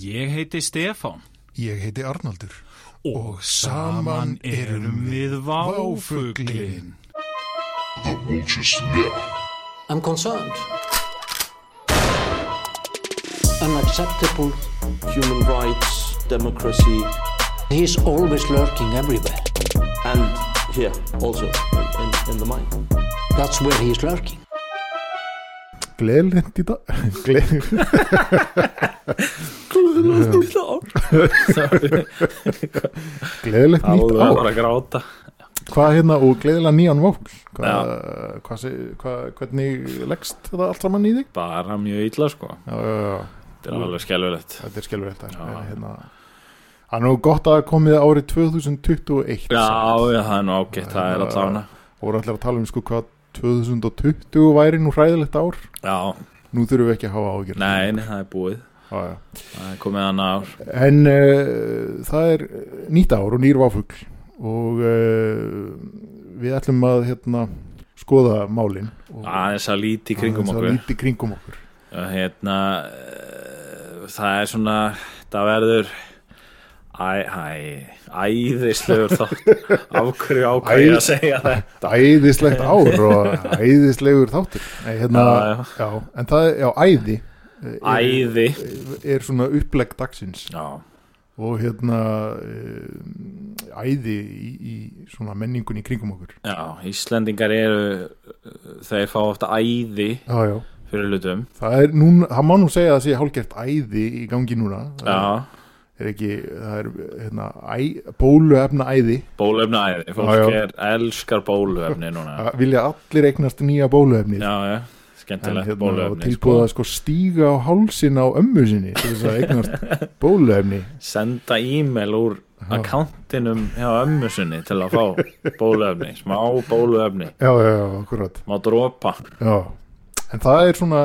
Ég heiti Stefán Ég heiti Arnaldur og saman erum við váfuglin. I'm concerned. Unacceptable. human rights, democracy, He's always lurking everywhere. and here also in, in, in the mind. That's where he's lurking. Gleðilegt í dag. Gleðilegt Gleðilegt nýtt Alveg ár. bara að gráta. Hvað hérna og gleðilega nýjan vókl hvað, hvað, hvað, Hvernig leggst þetta allt saman í þig? Bara mjög illa sko. Já, já, já, Þetta er alveg skelvilegt þetta er skelfur þetta Já. hérna, Það er nú gott að komið árið 2021 Já, já, það er nú ágætt, það er allavega Og voru allir að tala um sko hvað 2020 væri nú hræðilegt ár. Já, Nú þurfum við ekki að hafa ágjör nei, nei, það er búið. Já, já. Það er komið annað ár. En uh, það er nýtt ár og nýr váfugl. Og uh, við ætlum að hérna, skoða málin og Aðeins að líti kringum okkur. líti kringum okkur. Og Hérna eh, Það er svona Það verður æðislegur þátt Af hverju ákvæði að segja þetta æðislegt ár og æðislegur þáttur. Nei, hérna, Já, já. en það er, já, æði eh, Æði. er, er svona upplegg dagsins. Já, og hérna uh, æði í, í svona menningun í kringum okkur. Já, Íslendingar eru Þeir fá ofta æði já, já. fyrir hlutum. Það er núna, það má nú segja að það sé hálfgert æði í gangi núna. Já, er ekki, það er hérna, æ, bóluefna æði bólöfna æði Fólk Já, já. er elskar bólöfni núna. Vilja allir eignast nýja bóluefni. Já, já, en skemmtilegt hérna, og bólöfni tilbúið að sko stíga á hálsin á ömmu sinni til þess að eignast bóluefni. Senda e-mail úr akkantinum hjá ömmu sinni til að fá bólöfni Smá bólöfni já, já, já, akkurat. Má dropa. Já. en það er svona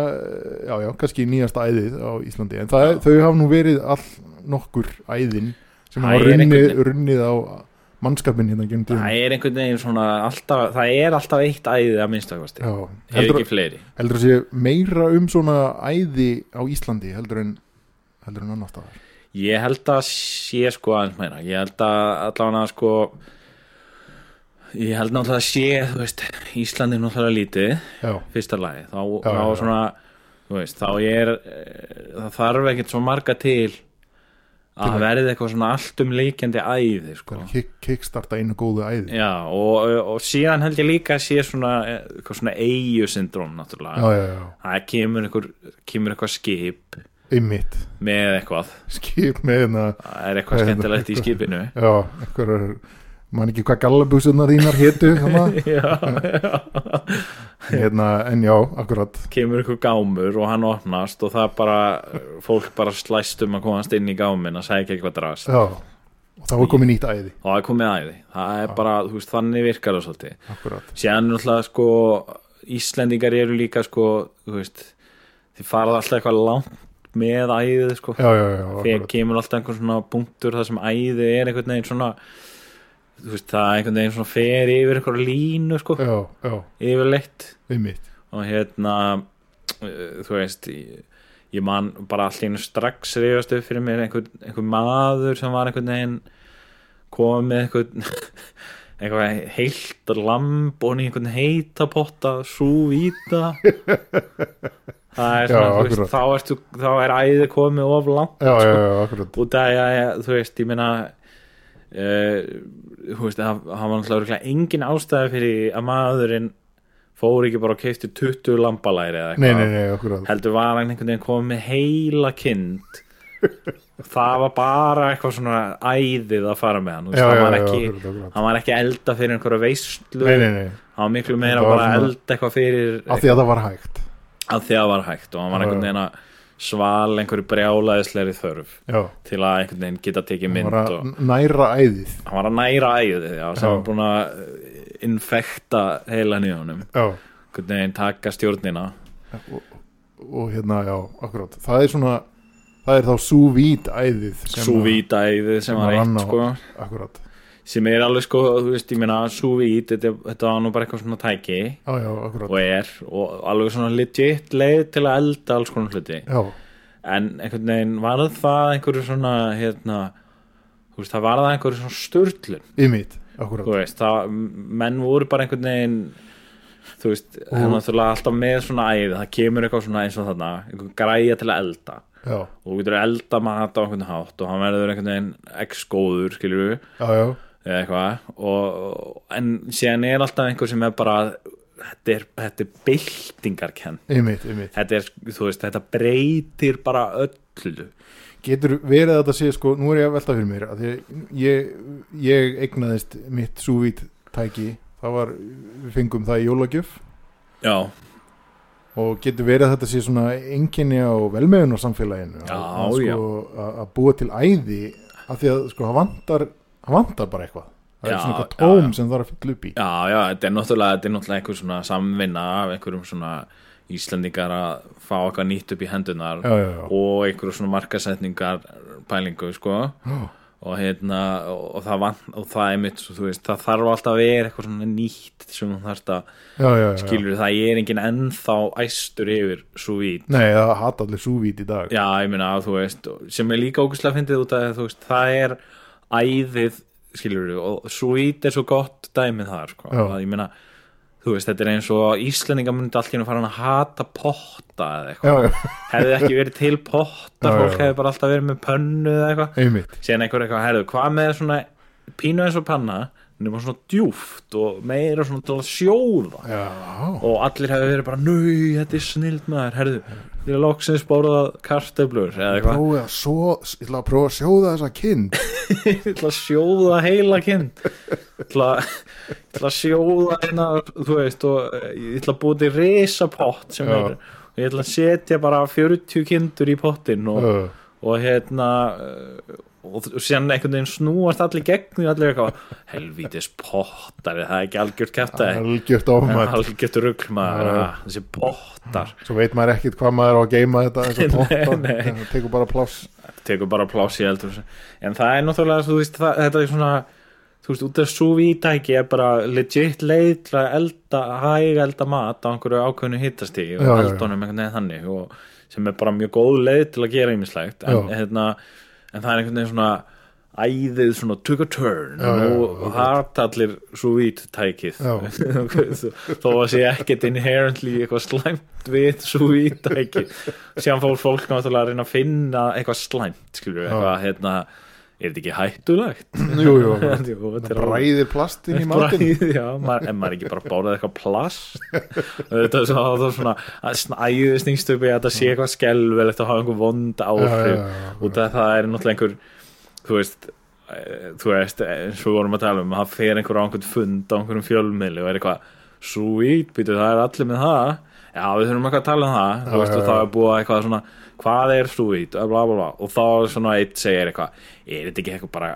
já, já, kannski nýjasta æðið á Íslandi. En það, er- þau hafa nú verið all nokkur æðin sem Það hafa runnið, runnið á mannskapin hérna genum tíðum Það er einhvern veginn svona alltaf, Það er alltaf eitt æði að Ef heldur, ekki fleiri. heldur að sé meira um svona æði á Íslandi heldur en heldur en annar staðar? Ég held að sé sko aðeins meira. Ég held að allavega sko Ég held náttúrulega að sé þú veist, Íslandi er náttúrulega lítið. Já, fyrsta lagi þá, Já, þá já, svona veist, þá er eh, það þarf ekkert svo marga til að verði eitthvað svona allt um líkjandi æði sko. kick, kickstarta einu góðu æði. Já, og, og síðan held ég líka að sé svona, eh, eitthvað svona eigu syndróm náttúrulega. Já, já, það kemur, einhver, kemur eitthvað skip einmitt. með eitthvað. Skip með hérna það er eitthvað Hvað er skemmtilegt í skipinu. Já, einhverjar man ekki hvað gallabúsunar þínar hétu hérna, já, já. En já, akkurat. Kemur eitthvað gámur og hann opnast og það bara, fólk bara slæst um að komast inn í gámin að segja eitthvað drast. Já, og þá er komið nýtt æði. Það er komið æði. Það er bara, þú veist, þannig virkar það svolítið. Akkurat, síðan náttúrulega sko Íslendingar eru líka sko veist, þið farað alltaf eitthvað langt með æðið sko. Já, já, já, þegar kemur alltaf einhvern svona punktur þar sem æðið er einhvern veginn svona veist, það er einhvern veginn svona fer yfir einhver línu sko, já, já, yfirleitt. Og hérna uh, þú veist ég, man bara einu strax reyfast upp fyrir mér einhver, einhver maður sem var einhvern veginn komið með einhvern eitthvað heilt lamb og einhvern heitapotta súvíta það er Já, svona, þú akkurat. veist, þá, ertu, þá er æði komið of langt já, já, já, þú veist, ég uh, þú veist, það það var náttúrulega engin ástæði fyrir að maðurinn fór ekki bara og keifti 20 lambalæri eða eitthvað. heldur var hann einhvern veginn komið með heila kind. Það var bara eitthvað svona æðið að fara með hann já, já, var já, ekki, akkurat, akkurat hann var ekki að elda fyrir einhverja veislu. Nei, nei, nei, hann var miklu meira Það að elda eitthvað fyrir af því að það var hægt. Að því að það var hægt og hann var Já, einhvern já. veginn að sval einhverju brjálaðisleiri þörf já, til að einhvern veginn geta tekið mynd var að og næra æðið. Hann var að næra æðið já, sem var búin að uh, infekta honum. Já, einhvern veginn taka stjórnina. Og hérna, já, akkurat. Það er svona, það er þá súvít æðið víta æðið sem var eitt sko. Akkurat, sem er alveg sko, þú veist, ég meina svo vít, þetta, þetta var nú bara eitthvað svona tæki. Já, já, og er, og alveg svona legit leið til að elda alls konar hluti. Já, en einhvern veginn var það einhverju svona hérna, þú veist, það var það einhverju svona sturlun. Ymmit, akkurat. Þú veist, það, menn voru bara einhvern veginn þú veist, það er náttúrulega alltaf með svona æði, það kemur eitthvað svona eins og þarna einhver græja til að elda. Já, og þú getur að elda mat á einhvern hátt og hann verður einhvern veginn eitthvað. Og, en síðan er alltaf einhver sem er bara þetta er, þetta er byltingarkenn þetta er, veist, þetta breytir bara öllu. Getur verið að þetta sé sko, nú er ég að velta fyrir mér að ég, ég, eignaðist mitt súvít tæki. Það var, við fengum það í jólagjöf. Já, og getur verið að þetta sé svona enginni á velmeðun á samfélaginu Já, að, sko, að, búa til æði af því að sko, það vantar það vantar bara eitthvað. Það Já, er svona eitthvað tóm já. sem það er að fylla upp í. Já, já, þetta er náttúrulega þetta er náttúrulega einhver svona samvinna af einhverjum svona Íslendingar að fá okkar nýtt upp í hendunar já, og einhverjum svona markasetningar pælingu, sko. Já. og hérna, og, það vant og það er mitt, þú veist, það þarf alltaf að vera eitthvað svona nýtt sem þú þarft að skilur það er engin ennþá æstur yfir svo vít Nei, það hata allir súvít í dag. Já, ég meina þú veist sem er líka ógustlega fyndið út að þú veist það er æðið skilur og svo vít er svo gott dæmið þar sko. Já. að ég meina þú veist, þetta er eins og Íslendinga myndi í hennu fara að hata potta eða eitthvað, hefði ekki verið til potta já, fólk já. hefði bara alltaf verið með pönnu eða eitthvað einmitt síðan einhver eitthvað, herðu, hvað með svona pínu eins og panna, nema svona djúft og meira svona til að sjóða. Já, og allir hefði verið bara, nöy, þetta er snild maður. Herðu, ég er loksins bórað kartöflur eða eitthvað, prófið að svo ég ætla að prófa að sjóða þessa kind ég ætla að sjóða heila kind ég ætla, ég ætla að sjóða hérna, þú veist og ég ætla að búa til risapott sem Já. er, og ég ætla að setja bara 40 kindur í pottin og, og hérna uh, og, og síðan einhvern veginn snúast allir gegn því allir eitthvað, helvítis pottari það er ekki algjört kæftæði algjört ofmætt algjört rugl maður Já. ha, þessi pottar. Svo veit maður ekkit hvað maður á að geima þetta og Nei, nei. það tekur bara pláss. Tekur bara pláss í eldur en það er náttúrulega, þú veist, það, þetta er svona þú veist, út af svo vítæki er bara legit leið til að elda hæg elda mat á einhverju ákveðnu hittastígi og eldunum einhvern veginn þannig og sem er bara mjög góð leið til að gera ýmislegt. En, hérna, en það er einhvern veginn svona æðið svona took a turn Já, og já. hart allir svo vítækið Já. þó að sé ekkert inherently eitthvað slæmt við svo vítæki síðan fór fólk náttúrulega að reyna að finna eitthvað slæmt við, eitthvað hérna er þetta ekki hættulegt? Jú, jú, er alveg- bræðir plastin í Bragð, já, maður, en maður ekki bara bórað eitthvað plast? Þetta er svona, það er svona að upp í að þetta sé eitthvað skelvelegt að hafa einhver vond áhrif. Út af það er náttúrulega einhver þú veist eh, þú veist, eins og við vorum að tala um að það fer einhver á einhvern fund á einhverjum fjölmiðli og er eitthvað sweet, býtu það er allir með það. Já, við þurfum eitthvað að tala um það. Það já. er búið að eitthvað svona hvað er bla og þá svona eitt segir eitthvað er þetta ekki eitthvað bara,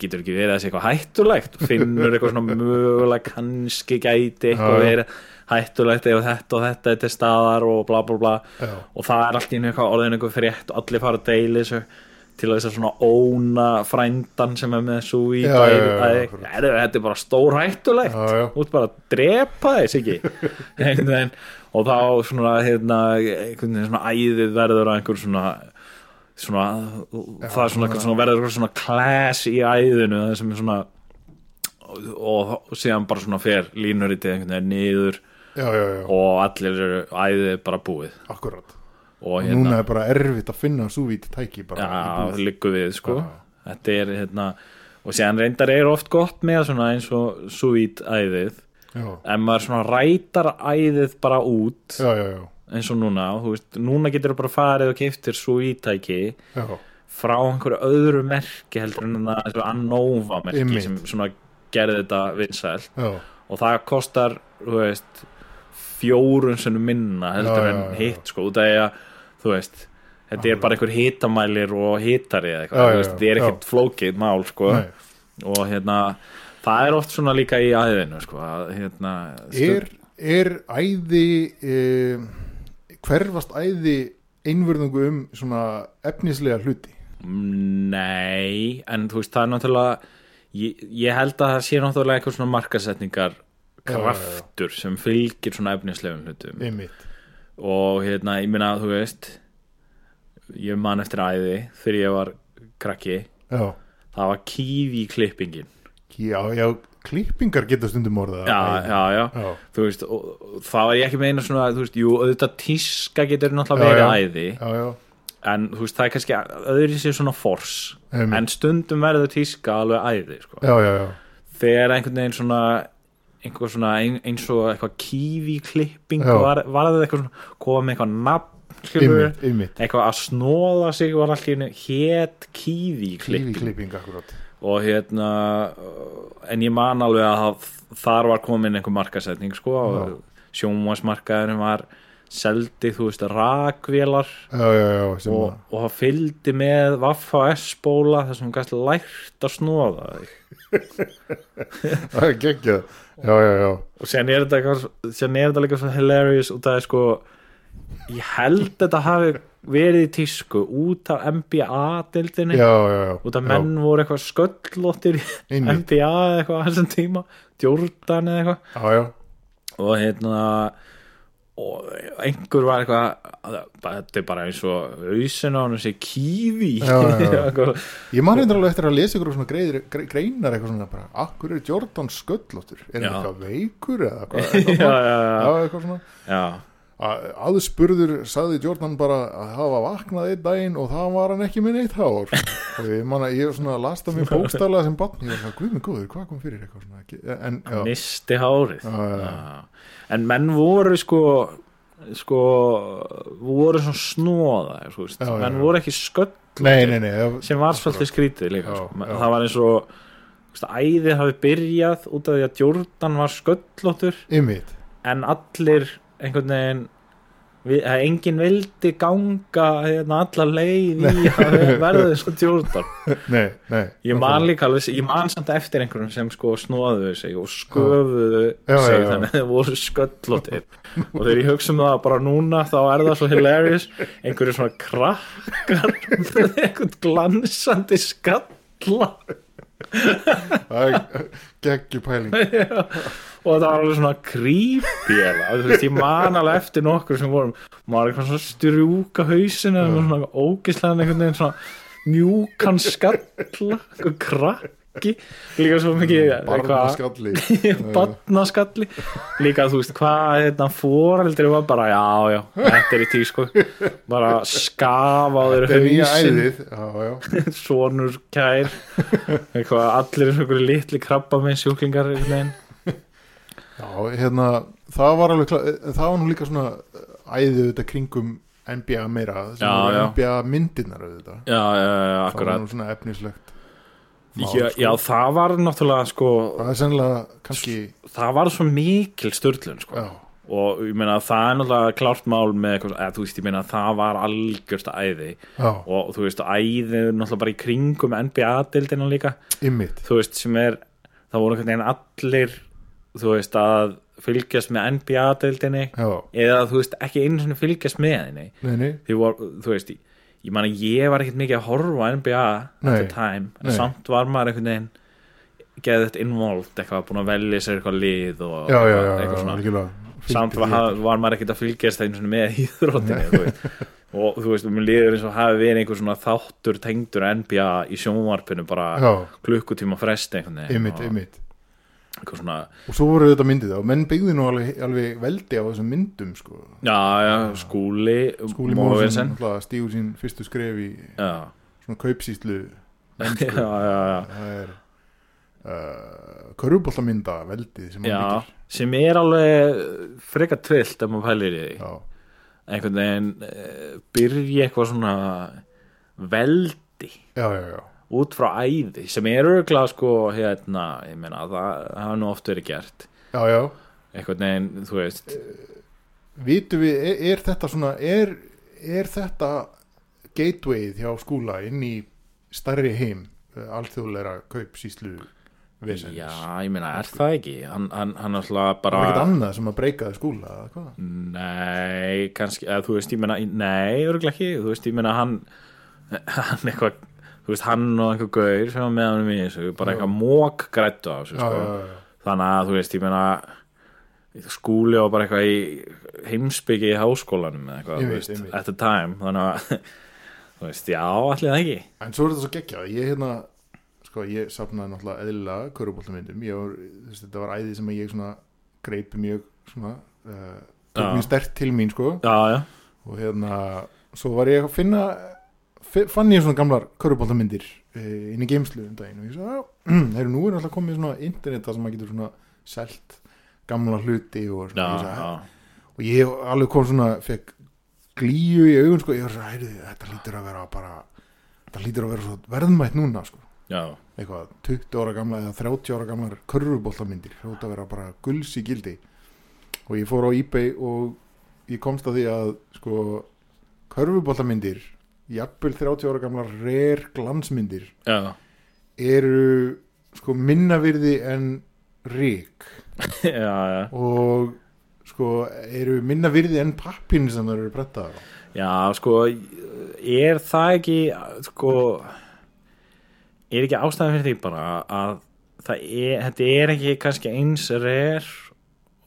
getur ekki verið að sé eitthvað hættulegt? Finnur eitthvað svona mögulega kannski gæti eitthvað verið hættulegt ef þetta og þetta er til staðar og bla bla bla. Já. og það er allt í eitthvað orðin eitthvað frétt og allir fara að deila þessu til að þess að svona óna frændan sem er með svo í þetta er bara stór hættulegt út bara að drepa þess ekki Einhvern veginn. Og þá svona hérna, einhvern veginn svona æðið verður að einhver svona svona, það er svona, svona verður eitthvað svona class í æðinu það sem er svona og, og, síðan bara svona fer línur í Já, já, já, og allir eru æðið bara búið. Akkurat. Og hérna núna er bara erfitt að finna súvít tæki bara Já, liggur við sko. Já. Þetta er hérna og séðan reyndar er oft gott með svona eins og sweet æðið já, en maður svona rætar æðið bara út já, já, já, eins og núna. Þú veist, núna getur bara farið og keftir sweet tæki já. frá einhverju öðru merki heldur en það og Annova merki sem svona gerði þetta vinsælt. Og það kostar, þú veist fjórun sem minna heldur en hitt sko, af því að þú veist, þetta er bara einhver hitamælir og hitari eða eitthvað, þú þetta er ekkert flókið mál sko, Nei. og hérna það er oft svona líka í aðeinu sko, að hérna Er, er æði e, hverfast æði einvörðungu um svona efnislega hluti? Nei, en þú veist, það er náttúrulega ég, ég held að það sé náttúrulega eitthvað svona markasetningar kraftur sem fylgir svona efnislegum hlutum. Einmitt. Og hérna, ég meina, þú veist ég man eftir æði þegar ég var krakki. Já, það var kífi klippingin já, já klippingar geta stundum orðað já, já, já, já, þú veist og, og það var ég ekki meina svona, þú veist, jú, auðvitað tíska getur náttúrulega verið æði já, já, en þú veist, það er kannski öðru sér svona fors Einmitt. en stundum verður tíska alveg æði sko. já, já, já. þegar einhvern veginn svona einhver svona ein, eins og eitthvað kífi klipping Já. var, var það eitthvað svona koma með eitthvað nafn skilurðu? Einmitt, einmitt eitthvað að snóða sig var allir hét kífi klipping klipping akkurat og hérna en ég man alveg að þar var komin einhver markasetning sko og sjónvarsmarkaðurinn var seldi þú veist rakvélar. Já, já, já, og, að og það fylgdi með Vaffa S-bóla þar sem gæst lært að snóða það er geggjað. Já, já, já, og er sen er þetta líka svo hilarious og það er sko ég held þetta hafi verið í tísku út af NBA-dildinni já, já, já. Út af menn voru eitthvað sköllóttir í. NBA eða eitthvað á þessum tíma Jordan eða eitthvað. Já, já, og hérna og einhver var eitthvað að- þetta er bara eins og ausin á hann sé Já, já, já. Eitthvað- Ég man reyndar alveg eftir að lesa ykkur svona greiðir, gre- greinar eitthvað svona bara, akkur er Jordan sköllóttur? Er hann Já. eitthvað veikur eða eitthvað, eitthvað, já, já, já, já, eitthvað svona. Já, aðspurður sagði Jordan bara að hafa vaknað einn daginn og það var hann ekki með neitt hár og ég man að ég var svona að lasta mér bókstaflega sem barn, ég var svona, guð mig góður, hvað kom fyrir eitthvað svona, ekki, en já, misti hárið. Já, já, já. En menn voru sko sko voru svona snóða já, menn voru ekki sköll það- sem var svolítið skrítið líka sko. það var eins og æðið hafi byrjað út af því að Jordan var sköllóttur. En allir einhvern veginn við, enginn vildi ganga hérna, alla leið í að verða þess að Jordan nei, nei ég man líka alveg, ég man samt eftir einhverjum sem sko snóðuðu sig og sköfuðu Já, já, sig já. þannig að þeir voru sköllóttir. Og þegar ég hugsa um það bara núna þá er það svo hilarious. Einhverju svona krakkar með einhvern glansandi skalla. Það er geggjupæling og það var alveg svona creepy ég man alveg eftir nokkur sem vorum, maður eitthvað svona strjúka hausinu og svona ógislega einhvern veginn svona mjúkan skalla eitthvað krakki. Líka svo mikið barnaskalli barnaskalli líka þú veist hvað hérna fóreldri var bara já já þetta er í tísku. Bara skafa á þeir þetta nýja hausin sonur kær. Eitthvað allir eins og einhverju litli krabba með sjúklingar einhvern veginn já, hérna það var alveg, kla- það var nú líka svona æðið þetta kringum NBA meira Já, já. NBA myndirnar auðvitað. Já, já, já, það var nú svona efnislegt mál, já, sko. já, það var náttúrulega sko, það er sennilega kannski það var svo mikil störlun sko. já, og ég meina það er náttúrulega klárt mál með eitthvað, eða, þú veist, ég meina það var algjörst æði. Já, og þú veist, æði náttúrulega bara í kringum NBA-dildina líka. Ymmit þú veist, sem er það voru einhvern veginn allir þú veist, að fylgjast með NBA-dildinni já, eða þú veist, ekki einu svona fylgjast með henni. Þú veist, ég, ég man að ég var ekkert mikið að horfa NBA at the time, en samt var maður einhvern veginn geðið þetta involved, eitthvað búin að velja sér eitthvað lið og já, já, já, eitthvað svona. samt var, var maður ekkert að fylgjast einu svona með íþróttinni þú veist. og þú veist, mér líður eins og hafi verið einhver svona þáttur tengdur NBA í sjónvarpinu bara klukkutíma fresti einhvern veginn ymmit, og ymmit eitthvað svona, og svo voru þetta myndið og menn byggði nú alveg, alveg veldi á þessum myndum sko. já, já, skúli skúli Móðursen stígur sín fyrstu skref í já, svona kaupsýslu já, já, já, það er uh, körfuboltamynda veldið sem sem er alveg frekar trillt ef maður pælir í því. Já, einhvern veginn uh, byrja eitthvað svona veldi. Já, já, já, út frá æði sem er örgulega sko hérna, ég meina það það hafa nú oft verið gert. Já, já. einhvern veginn, þú veist. Vitum við, er, er þetta svona er, er þetta gatewayð hjá skúla inn í stærri heim uh, alþjóðleira kaupsýslu vesens? Já, ég meina, er það ekki? Hann, hann, hann alltaf það var bara ekkert annað sem að breykaði skúla eða hvað? nei, kannski, eða þú veist, ég meina nei, örgulega ekki, þú veist, ég meina hann hann eitthvað veist, hann og einhver gaur sem var með hann í þessu, bara eitthvað mók grættu á þessu, sko. þannig að þú veist, ég meina skúli og bara eitthvað í heimsbyggi í háskólanum eða eitthvað, þú Einmitt, veist, at the time. Þannig að þú veist, já, allir það ekki. En svo er þetta svo geggjað, ég hérna sko, ég sapnaði náttúrulega eðlilega köruboltamyndum, ég var, þú veist, þetta var æði sem ég svona greipi mjög svona, uh, tók mjög stert til mín, sko. Já, já, og hérna, svo var ég að finna fi- fann ég svona gamlar köruboltamyndir uh, inn í geimslu um daginn og ég sagði, já, þeir nú er alltaf komið svona interneta sem maður getur svona selt gamla hluti og svona, ég sagði, já. og ég alveg kom svona fekk glíu í augun sko, ég var svo hæri, þetta lítur að vera bara þetta lítur að vera svo verðmætt núna sko, já, eitthvað 20 ára gamla eða 30 ára gamlar körfuboltamyndir þetta að vera bara gulls í gildi. Og ég fór á eBay og ég komst að því að sko körfuboltamyndir jafnvel 30 ára gamlar rare glansmyndir já, eru sko minna virði en rík já, já. og sko eru minna virði en pappin sem það eru brettaðar á. Já, sko, er það ekki, sko, er ekki ástæðan fyrir því bara að það er, þetta er ekki kannski eins reyr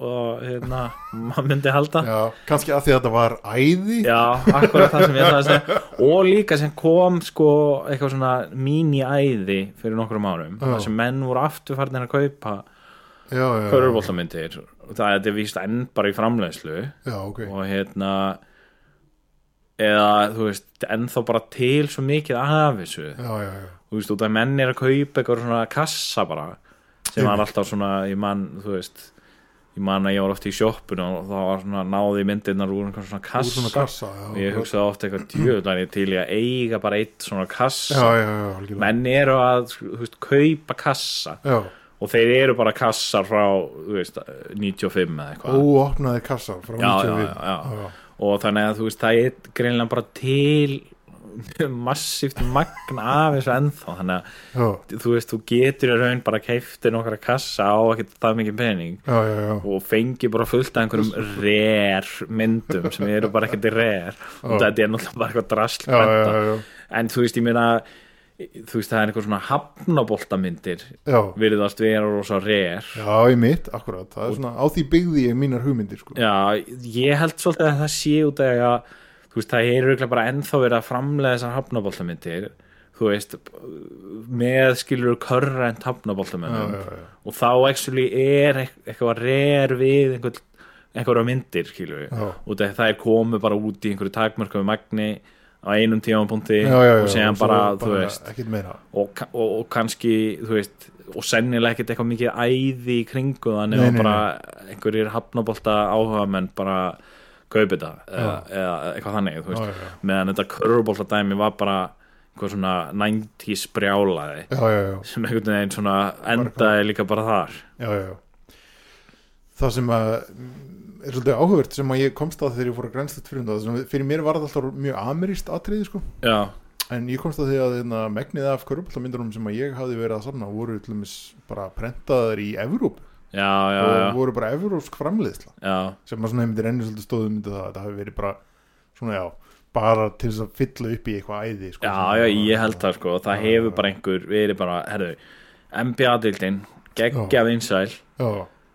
og hérna, maður myndi halda. Já, kannski að því að þetta var æði. Já, akkurat það sem ég ætlaði að segja og líka sem kom sko eitthvað svona mini-æði fyrir nokkrum árum, Já. þar sem menn voru aftur farin að kaupa og það er þetta víst enn bara í framleiðslu. Já, ok. Og hérna eða þú veist ennþá bara til svo mikið af þessu. Já, já, já, þú veist, út af menn er að kaupa eitthvað svona kassa bara sem var alltaf svona, ég man, þú veist ég man að ég var oft í sjoppun og það var svona náði myndirnar úr einhvern svona úr kassa, svona kassa. já, og ég hugsaði oft eitthvað djöðlan ég til í að eiga bara eitt svona kassa. Já, já, menn eru að, þú veist, kaupa kassa. Og þeir eru bara kassar frá, þú veist, 95 eða eitthvað. Óopnaði kassar frá Já, 95 já, já, já. og þannig að þú veist það er greinlega bara til massíft magn af þessu ennþá þannig að já, þú veist þú getur í raun bara keiftir nokkra kassa á ekkert það mikið pening já, já, og fengi bara fullt af einhverjum rare myndum sem eru bara ekkert rare. Og þetta er náttúrulega bara eitthvað drasl en þú veist ég meina þú veist það er einhver svona hafnaboltamyndir já, virðast vera rosa rare. Já, í mitt, akkurat. Það er svona, á því byggði ég mínar hugmyndir sko. Já, ég held svolítið að það sé út af að þú veist, það er auðvitað bara ennþá verið að framlega þessar hafnaboltamyndir þú veist, með skilur körrent já, og þá actually er eit- eitthvað reyr við einhver, einhverja myndir skilur af það er komið bara út í einhverju takmörkum magni á einum já, og segja bara, þú veist og, og, og kannski, þú veist og sennilega ekkert eitthvað mikið æði í kringu nema nei, bara einhverjir hafnabolta áhuga menn bara kaupi þetta eða, eða eitthvað þannig, meðan þetta körfubolta dæmi var bara eitthvað svona 90s brjálaði já, já, já, sem einhvern veginn svona endaði líka bara þar. Já, já, já. það sem að er svolítið áhugavert sem að ég komst að þegar ég fór að grænslegt fyrir sem fyrir mér var það alltaf mjög ameríst atriði sko. Já, En ég komst að því að hérna, megnið af köruboltamyndunum sem að ég hafði verið að samna voru bara prentaðar í Evróp já, já, og já, voru bara evrópsk framleiðsla. Sem að svona einmitt renni svolítið stóðum það að þetta hafi verið bara svona já, bara til þess að fylla upp í eitthvað æði sko, já, já, ég held það sko. Það hefur bara einhver verið bara, herðu NBA-dildin, geggja vinsæl.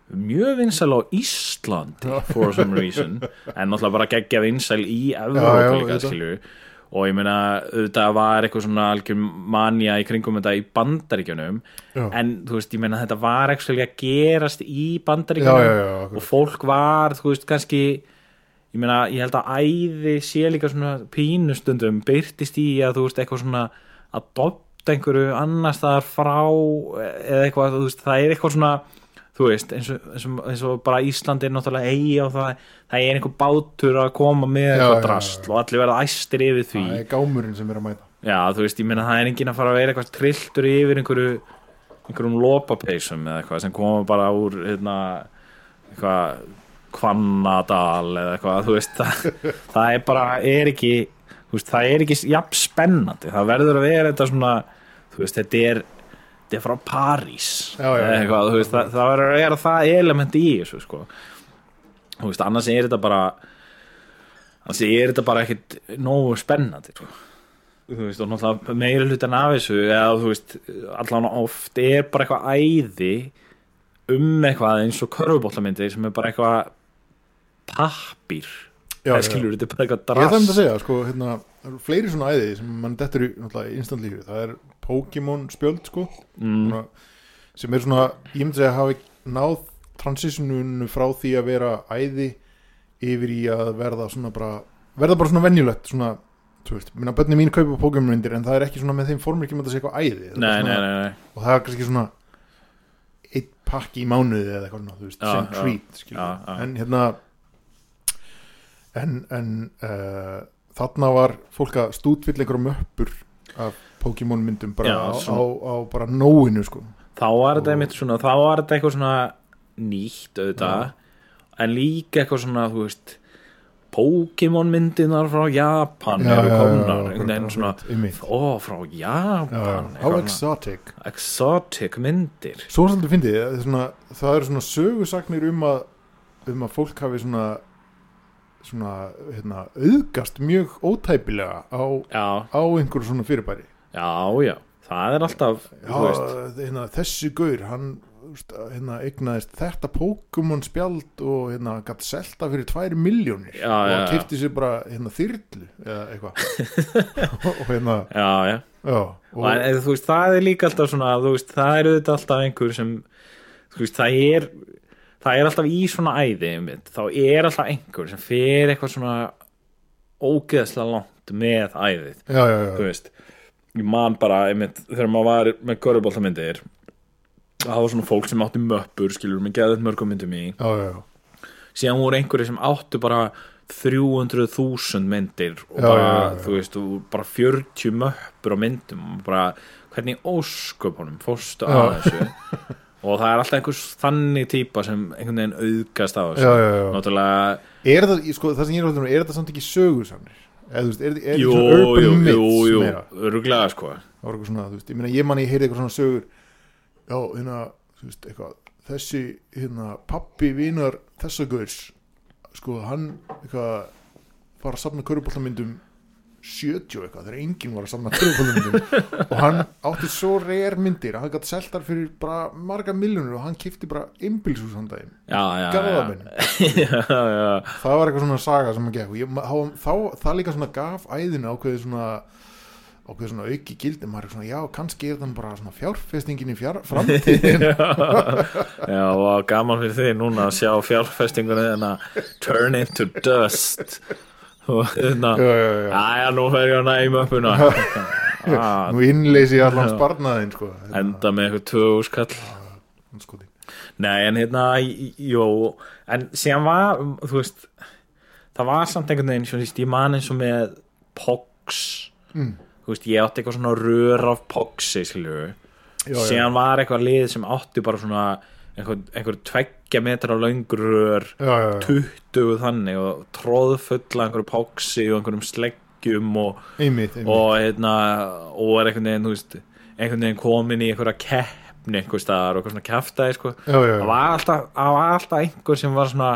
Mjög vinsæl á Íslandi for some reason. En náttúrulega bara geggja vinsæl í já, líka auðvitað. Og ég meina auðvitað var eitthvað svona algjör manja í kringum þetta í bandaríkjunum. Já, en þú veist, ég meina þetta var actually að gerast í bandaríkjunum. Já, og fólk var, þú veist, kannski ég meina, ég held að æði sé líka svona pínustundum byrtist í að þú veist, eitthvað svona að dobta einhverju annars staðar frá eða eitthvað, þú veist, það er eitthvað svona þú veist, eins og, eins og, eins og bara Ísland er náttúrulega eigi og það það er einhver bátur að koma með eitthvað drast og allir verða æstir yfir því. Það er gámurinn sem er að mæta. Já, þú veist, ég meina það er enginn að fara að vera eitthvað trilltur yfir einhverju einhverjum lopapeysum eða eitthvað sem koma bara úr hérna, eitthvað kvannadal eða eitthvað, þú veist það, það er bara, er ekki þú veist, það er ekki jafn spennandi. Það verður að vera þetta svona þú veist, þetta er er frá París. Já, já, eitthvað, veist, það, það verður að vera það element í þessu, sko. Þú veist, annars er þetta bara annars er þetta bara ekkit nógu spennandi, sko. Þú veist, og náttúrulega meira hlutan af þessu eða þú veist, allan oft er bara eitthvað æði um eitthvað eins og körfubóllamyndir sem er bara eitthvað pappír Já, það skilur þetta bara eitthvað Ég þarf um drast að segja, sko, hérna, það eru fleiri svona æði sem mann dettur í náttúrulega instant lífi. Það er Pokémon spjöld, sko, mm, svona, sem er svona, ég myndi segja, hafi náð transitionunu frá því að vera æði yfir í að verða svona bara, verða bara svona venjulegt, svona, þú veist, minna bönni mín kaupa Pokémon myndir en það er ekki svona með þeim formir ekki með að segja eitthvað æði. Nei, svona, nei, nei, nei. Og það er kannski svona eitt pakki í mánuði eða eitthvað svona, þú veist, Já, sem treat. En hérna, en, en uh, þarna var fólk að stútvill einhverjum uppur af Pokémon myndum bara Já, á, á, á bara nóinu sko. Þá var þetta einmitt svona þá var þetta eitthvað svona nýtt auðvitað en líka eitthvað svona þú veist Pokémon myndinar frá Japan eru komnar einhvern veginn svona ó frá Já, Japan já. svona exotic. Exotic myndir. Svo svolítið er svona, það eru svona sögusagnir um að um að fólk hafi svona svona, hérna, auðgast mjög ótæpilega á, á einhverju svona fyrirbæri. Já, já það er alltaf Já, hérna, þessi gaur hann hérna, eignaðist þetta Pokémon spjald og hérna, gætt selta fyrir tvær miljónir Já, og já. kipti sér bara hérna, þyrlu eða eitthvað. Og hérna já, já. já, og, en, þú veist, það er líka alltaf svona þú veist, það er auðvitað alltaf einhver sem þú veist, það er það er alltaf í svona æði einmitt, þá er alltaf einhver sem fer eitthvað svona ógeðslega langt með æðið. Já, já, já, þú veist, ég man bara einmitt, þegar maður var með göruboltamyndir það var svona fólk sem átti möppur skilur með geðið mörgum myndum í. Já, já, já. síðan voru einhverju sem áttu bara 300.000 myndir og bara, þú veist, og bara 40 möppur á myndum og bara, hvernig ósköpunum fórstu að þessu og það er alltaf einhvers þannig típa sem einhvern veginn auðgast á þessu. Náttúrulega, Er það, sko, það sem ég er alltaf er þetta samt ekki sögursamnir eða þú veist, er, er jú, jú, jú, jú öruglega sko. Svona, þú veist, ég meina ég manni ég heyrði eitthvað svona sögur já, hérna, þú veist, eitthvað þessi, hérna, pappi vinar þessa gaurs, sko hann, eitthvað var að safna köruboltamyndum 70 eitthvað, þegar enginn var að köruboltamyndum og hann átti svo reyr myndir að hann gæti seltar fyrir bara marga miljónur og hann kifti bara imbilshús hann daginn, það var eitthvað svona saga sem hann þá, það líka svona gaf æðinu ákveði svona ákveði svona auki gildi. Maður er svona, já, kannski er þann bara svona fjárfestingin í fjár, framtíðin. Já, og gaman fyrir því núna að sjá fjárfestingunni þarna turn into dust og þarna já, já, já. Nú fer ég að næma uppuna ah, nú innleysi ég allan sparnaðin sko. Enda með eitthvað tvö skall sko. Nei, en hérna, jú En síðan var, þú veist Það var samt einhvern veginn, svo veist, ég man eins og með Pox. Mm. Þú veist, ég átti eitthvað svona rör af Poxi, skilju síðan var eitthvað lið sem átti bara svona einhver, einhver tveggja metra já. 20 þannig og tróðfulla einhverju póksi og einhverjum sleggjum og, einmitt, einmitt. og, hérna, og er einhvern veginn, þú veist, einhvern veginn komin í einhverja keppni einhver staðar og eitthvað svona kæftæði sko. það var alltaf, það var alltaf einhver sem var svona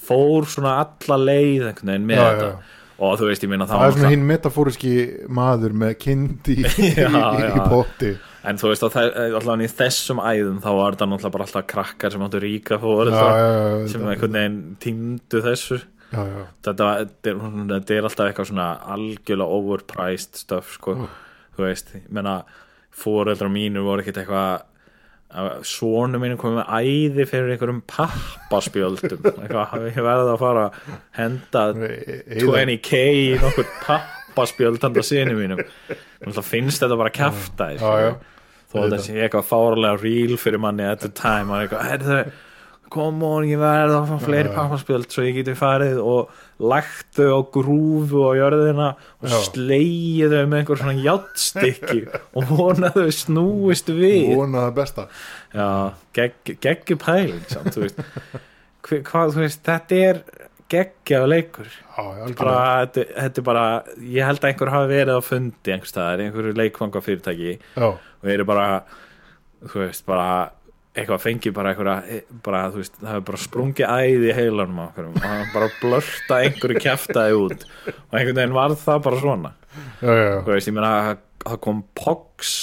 fór svona alla leið einhvern veginn með Já, þetta já. og þú veist, ég meina það er svona hinn metafóriski maður með kind í, í, í, í potti en þú veist, allavega í þessum æðum þá var þetta náttúrulega bara alltaf krakkar sem áttu ríka já, sem einhvern veginn týndu þessu. Já, já, þetta, þetta, er, er alltaf eitthvað svona algjörlega overpriced stuff sko, þú veist, menna fóreldrar mínu voru ekkert eitthvað svonu mínu komið með æði fyrir einhverjum pappaspjöldum. Eitthvað, ég verði að fara að henda E- eyða- 20k í nokkur pappaspjöld handa sinni mínum. Náttúrulega finnst þetta bara kæfta Já, já. þó að þetta sé eitthvað fárlega real fyrir manni at the time. Og eitthvað, come on, ég verði að fá fleiri pappaspjöld svo ég geti farið og lagt þau á grúfu á jörðina og Já. slegið þau með einhver svona játstykki og vona þau snúist við. Vona það besta. Já, gegg, geggju pæling samt, þú veist. Hva, hvað, þú veist, þetta er geggja leikur. Já, bara, þetta, þetta er bara ég held að einhver hafi verið á fundi einhver staðar, einhverju leikvanga fyrirtæki já, og eru bara þú veist, bara eitthvað fengi bara einhverja, bara, þú veist, það hefur bara sprungið æði í heilanum á okkur og hann bara blörta einhverju kjaftaði út og einhvern veginn var það bara svona. Já, þú veist, ég meina að það kom Pox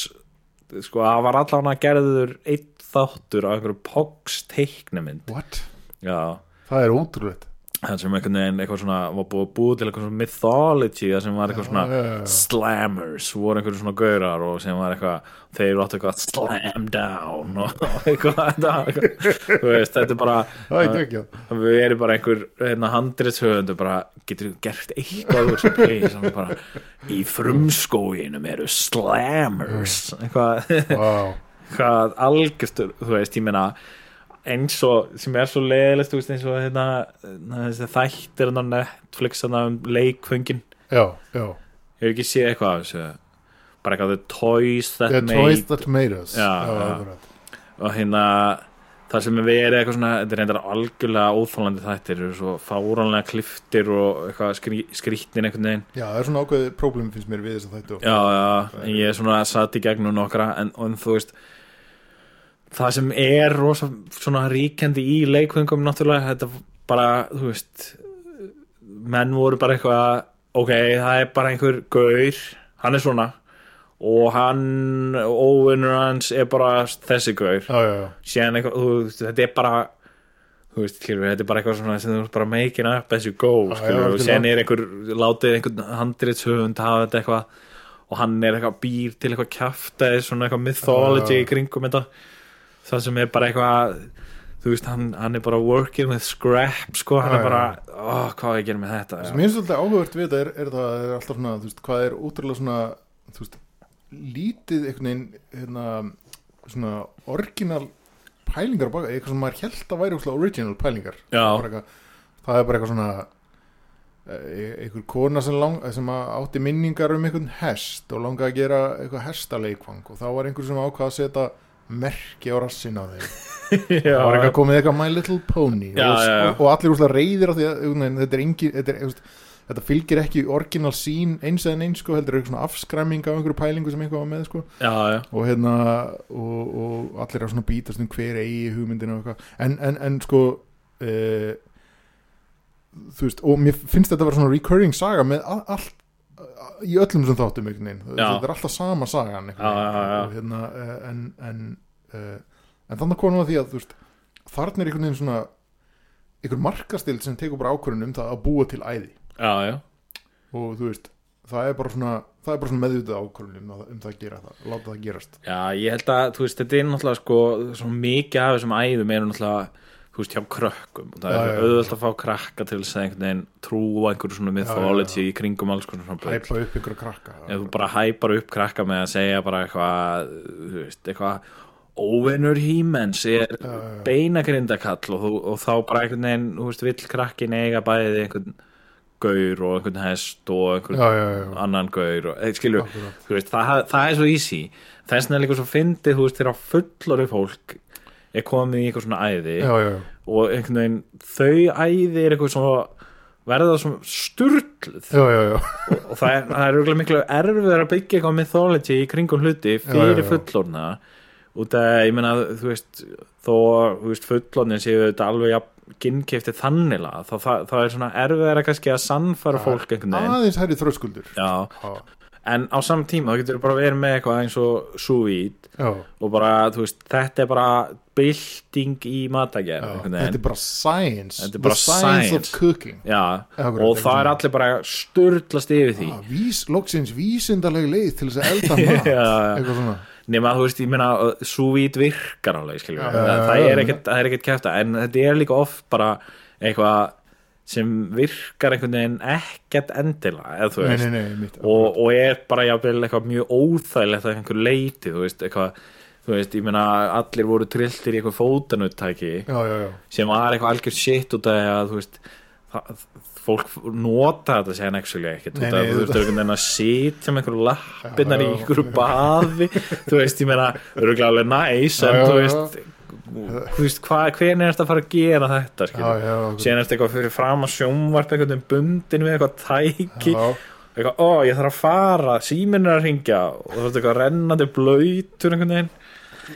sko, það var allan að gerður einn þáttur á einhverju Pox teiknumynd what? já, það er ótrúlegt það sem einhvern veginn eitthvað svona var búið búið til eitthvað svona mythology það sem var eitthvað svona já, já, já. slammers voru einhverju svona gaurar og sem var eitthvað þeir áttu eitthvað slam down og eitthvað, eitthvað þú veist, þetta er bara við erum bara einhver hérna, handritshöfundu bara getur gert eitthvað sem bara í frumskóginum eru slammers. Eitthvað, eitthvað algjörtur þú veist, ég meina eins og sem er svo veist, eins og hérna, þessi þættir hérna á Netflix hérna, um leikföngin. Já, já. Ég hef ekki séð eitthvað af þessu. Bara eitthvað the toys that The made Toys That Made Us. Já, akkurat. og hérna það sem er verið eitthvað svona þetta er reyndar algjörlega óþólandi þættir svo fáránlega kliftir og eitthvað skrí, skrítnin einhvern veginn. Já, það er svona ákveðið próblem finnst mér við þess að þetta já, já, en ég er svona satt í gegnum nokkra en, en þú veist það sem er rosa svona ríkjandi í leikvöngum náttúrulega, þetta bara þú veist menn voru bara eitthvað ok, það er bara einhver gaur, hann er svona og hann óvinnur hans er bara þessi gaur. Síðan eitthvað, þú veist, þetta er bara þú veist, skilur þetta er bara eitthvað svona sem þú veist bara making up as you go, Já, skilur og síðan er einhver, látið einhvern handritshöfund hafa þetta eitthvað og hann er eitthvað býr til eitthvað kjaftaði svona eitthvað mythology í kringum þetta það sem er bara eitthvað þú veist, hann, hann er bara working with scrap sko, hann Já, er bara oh, hvað á ég að gera með þetta? Sem ég finnst alltaf áhugavert við þetta er, er það er alltaf svona, þú veist, hvað er útrúlega svona þú veist, lítið einhvern veginn hérna, svona orginal pælingar baka, eitthvað sem maður held að væri original pælingar. Eitthvað, það er bara eitthvað svona eh, einhver kona sem, lang, sem átti minningar um einhvern hest og langaði að gera eitthvað hestaleikvang og þá var einhver sem ákvað að setja merki á rassin á þeim. Það var eitthvað komið eitthvað My Little Pony. Já, og, já, já. Og, allir úrslega reyðir af því að veginn, þetta er engi þetta, er, þetta fylgir ekki orginal sín eins eða eins sko, heldur eitthvað svona afskræming af einhverju pælingu sem einhver var með sko. Og hérna og, og allir er svona að bítast um hver eigi eitthvað. En, en, en sko uh, þú veist og mér finnst þetta að vera svona recurring saga með all, all, í öllum sem þáttum einhvern þetta er alltaf sama sagan einhvern Já, já, já. hérna uh, en en, uh, en þannig konum að því að veist þarna er einhvern veginn svona einhver markastild sem tekur bara ákvörðun um það að búa til æði. Og þú veist það er bara svona, það er bara svona meðvitað ákvörðun um, það- að gera það, láta það gerast. Já, ég held að, veist, þetta er náttúrulega sko, mikið af þessum æðum eru náttúrulega, þú veist, hjá krökkum. Og það Já, er auðvöld að fá krakka til að einhvern veginn trúa einhverju svona mythology í kringum alls konar svona hæpa upp einhverja krakka Ef þú bara hæpar upp krakka með að segja bara eitthvað, þú veist, eitthvað óvinnur hímens er beinagrindakall og, og þá bara einhvern veginn, þú veist, vill krakkin eiga bæði einhvern gaur og einhvern hest og einhvern já, já, annan gaur og, eh, skilju, þú veist, það, það er svo easy. Þess vegna er líka svo fyndið, þú veist, þegar fullori fólk er komið í eitthvað svona æði já, já, já. og einhvern veginn þau æði er eitthvað svona verða svona já, já. og það er, það er miklu erfiðar að byggja eitthvað mythology í kringum hluti fyrir fullorna út að, ég meina, þú veist þó, þú veist, fullornin séu þetta alveg jafn ginnkefti þanniglega þá það, það er svona erfiðar að kannski að sannfara fólk einhvern veginn. aðeins hærri þröskuldur. Já, já, en á saman tíma þá getur bara verið með eitthvað eins og súvít og bara, þú veist, þetta er bara bylting í matagerð þetta er bara science. Þetta er bara science, science. of cooking. Já, Akkurat, og það er allir bara sturlast yfir því. Ah, vís, loksins vísindaleg leið til þess að elda mat. Eitthvað svona. Nema þú veist, ég meina súvít virkar alveg, skiljum það, er ekkert, er kæfta en þetta er líka oft bara eitthvað sem virkar einhvern veginn ekkert endilega, eða þú nei, veist. nei, nei, og, og er bara jafnvel eitthvað mjög óþægilegt að einhver leiti, þú veist, eitthvað þú veist, ég meina, allir voru trilltir í eitthvað fótanuttæki já, já, já, sem var eitthvað algjör shit út af að þú veist það, fólk nota þetta actually ekkert þú veist, einhvern veginn að sitja með einhverju lappinnar í einhverju baði þú veist, ég meina, öruglega alveg næs en Já, já, þú já. veist þú veist, hvernig er þetta að fara að gera þetta síðan er þetta eitthvað fyrir fram að sjónvarp einhvern veginn bundin við eitthvað tæki. Eitthvað, ó, ég þarf að fara síminn er að ringja og þú veist eitthvað rennandi blöytur einhvern veginn.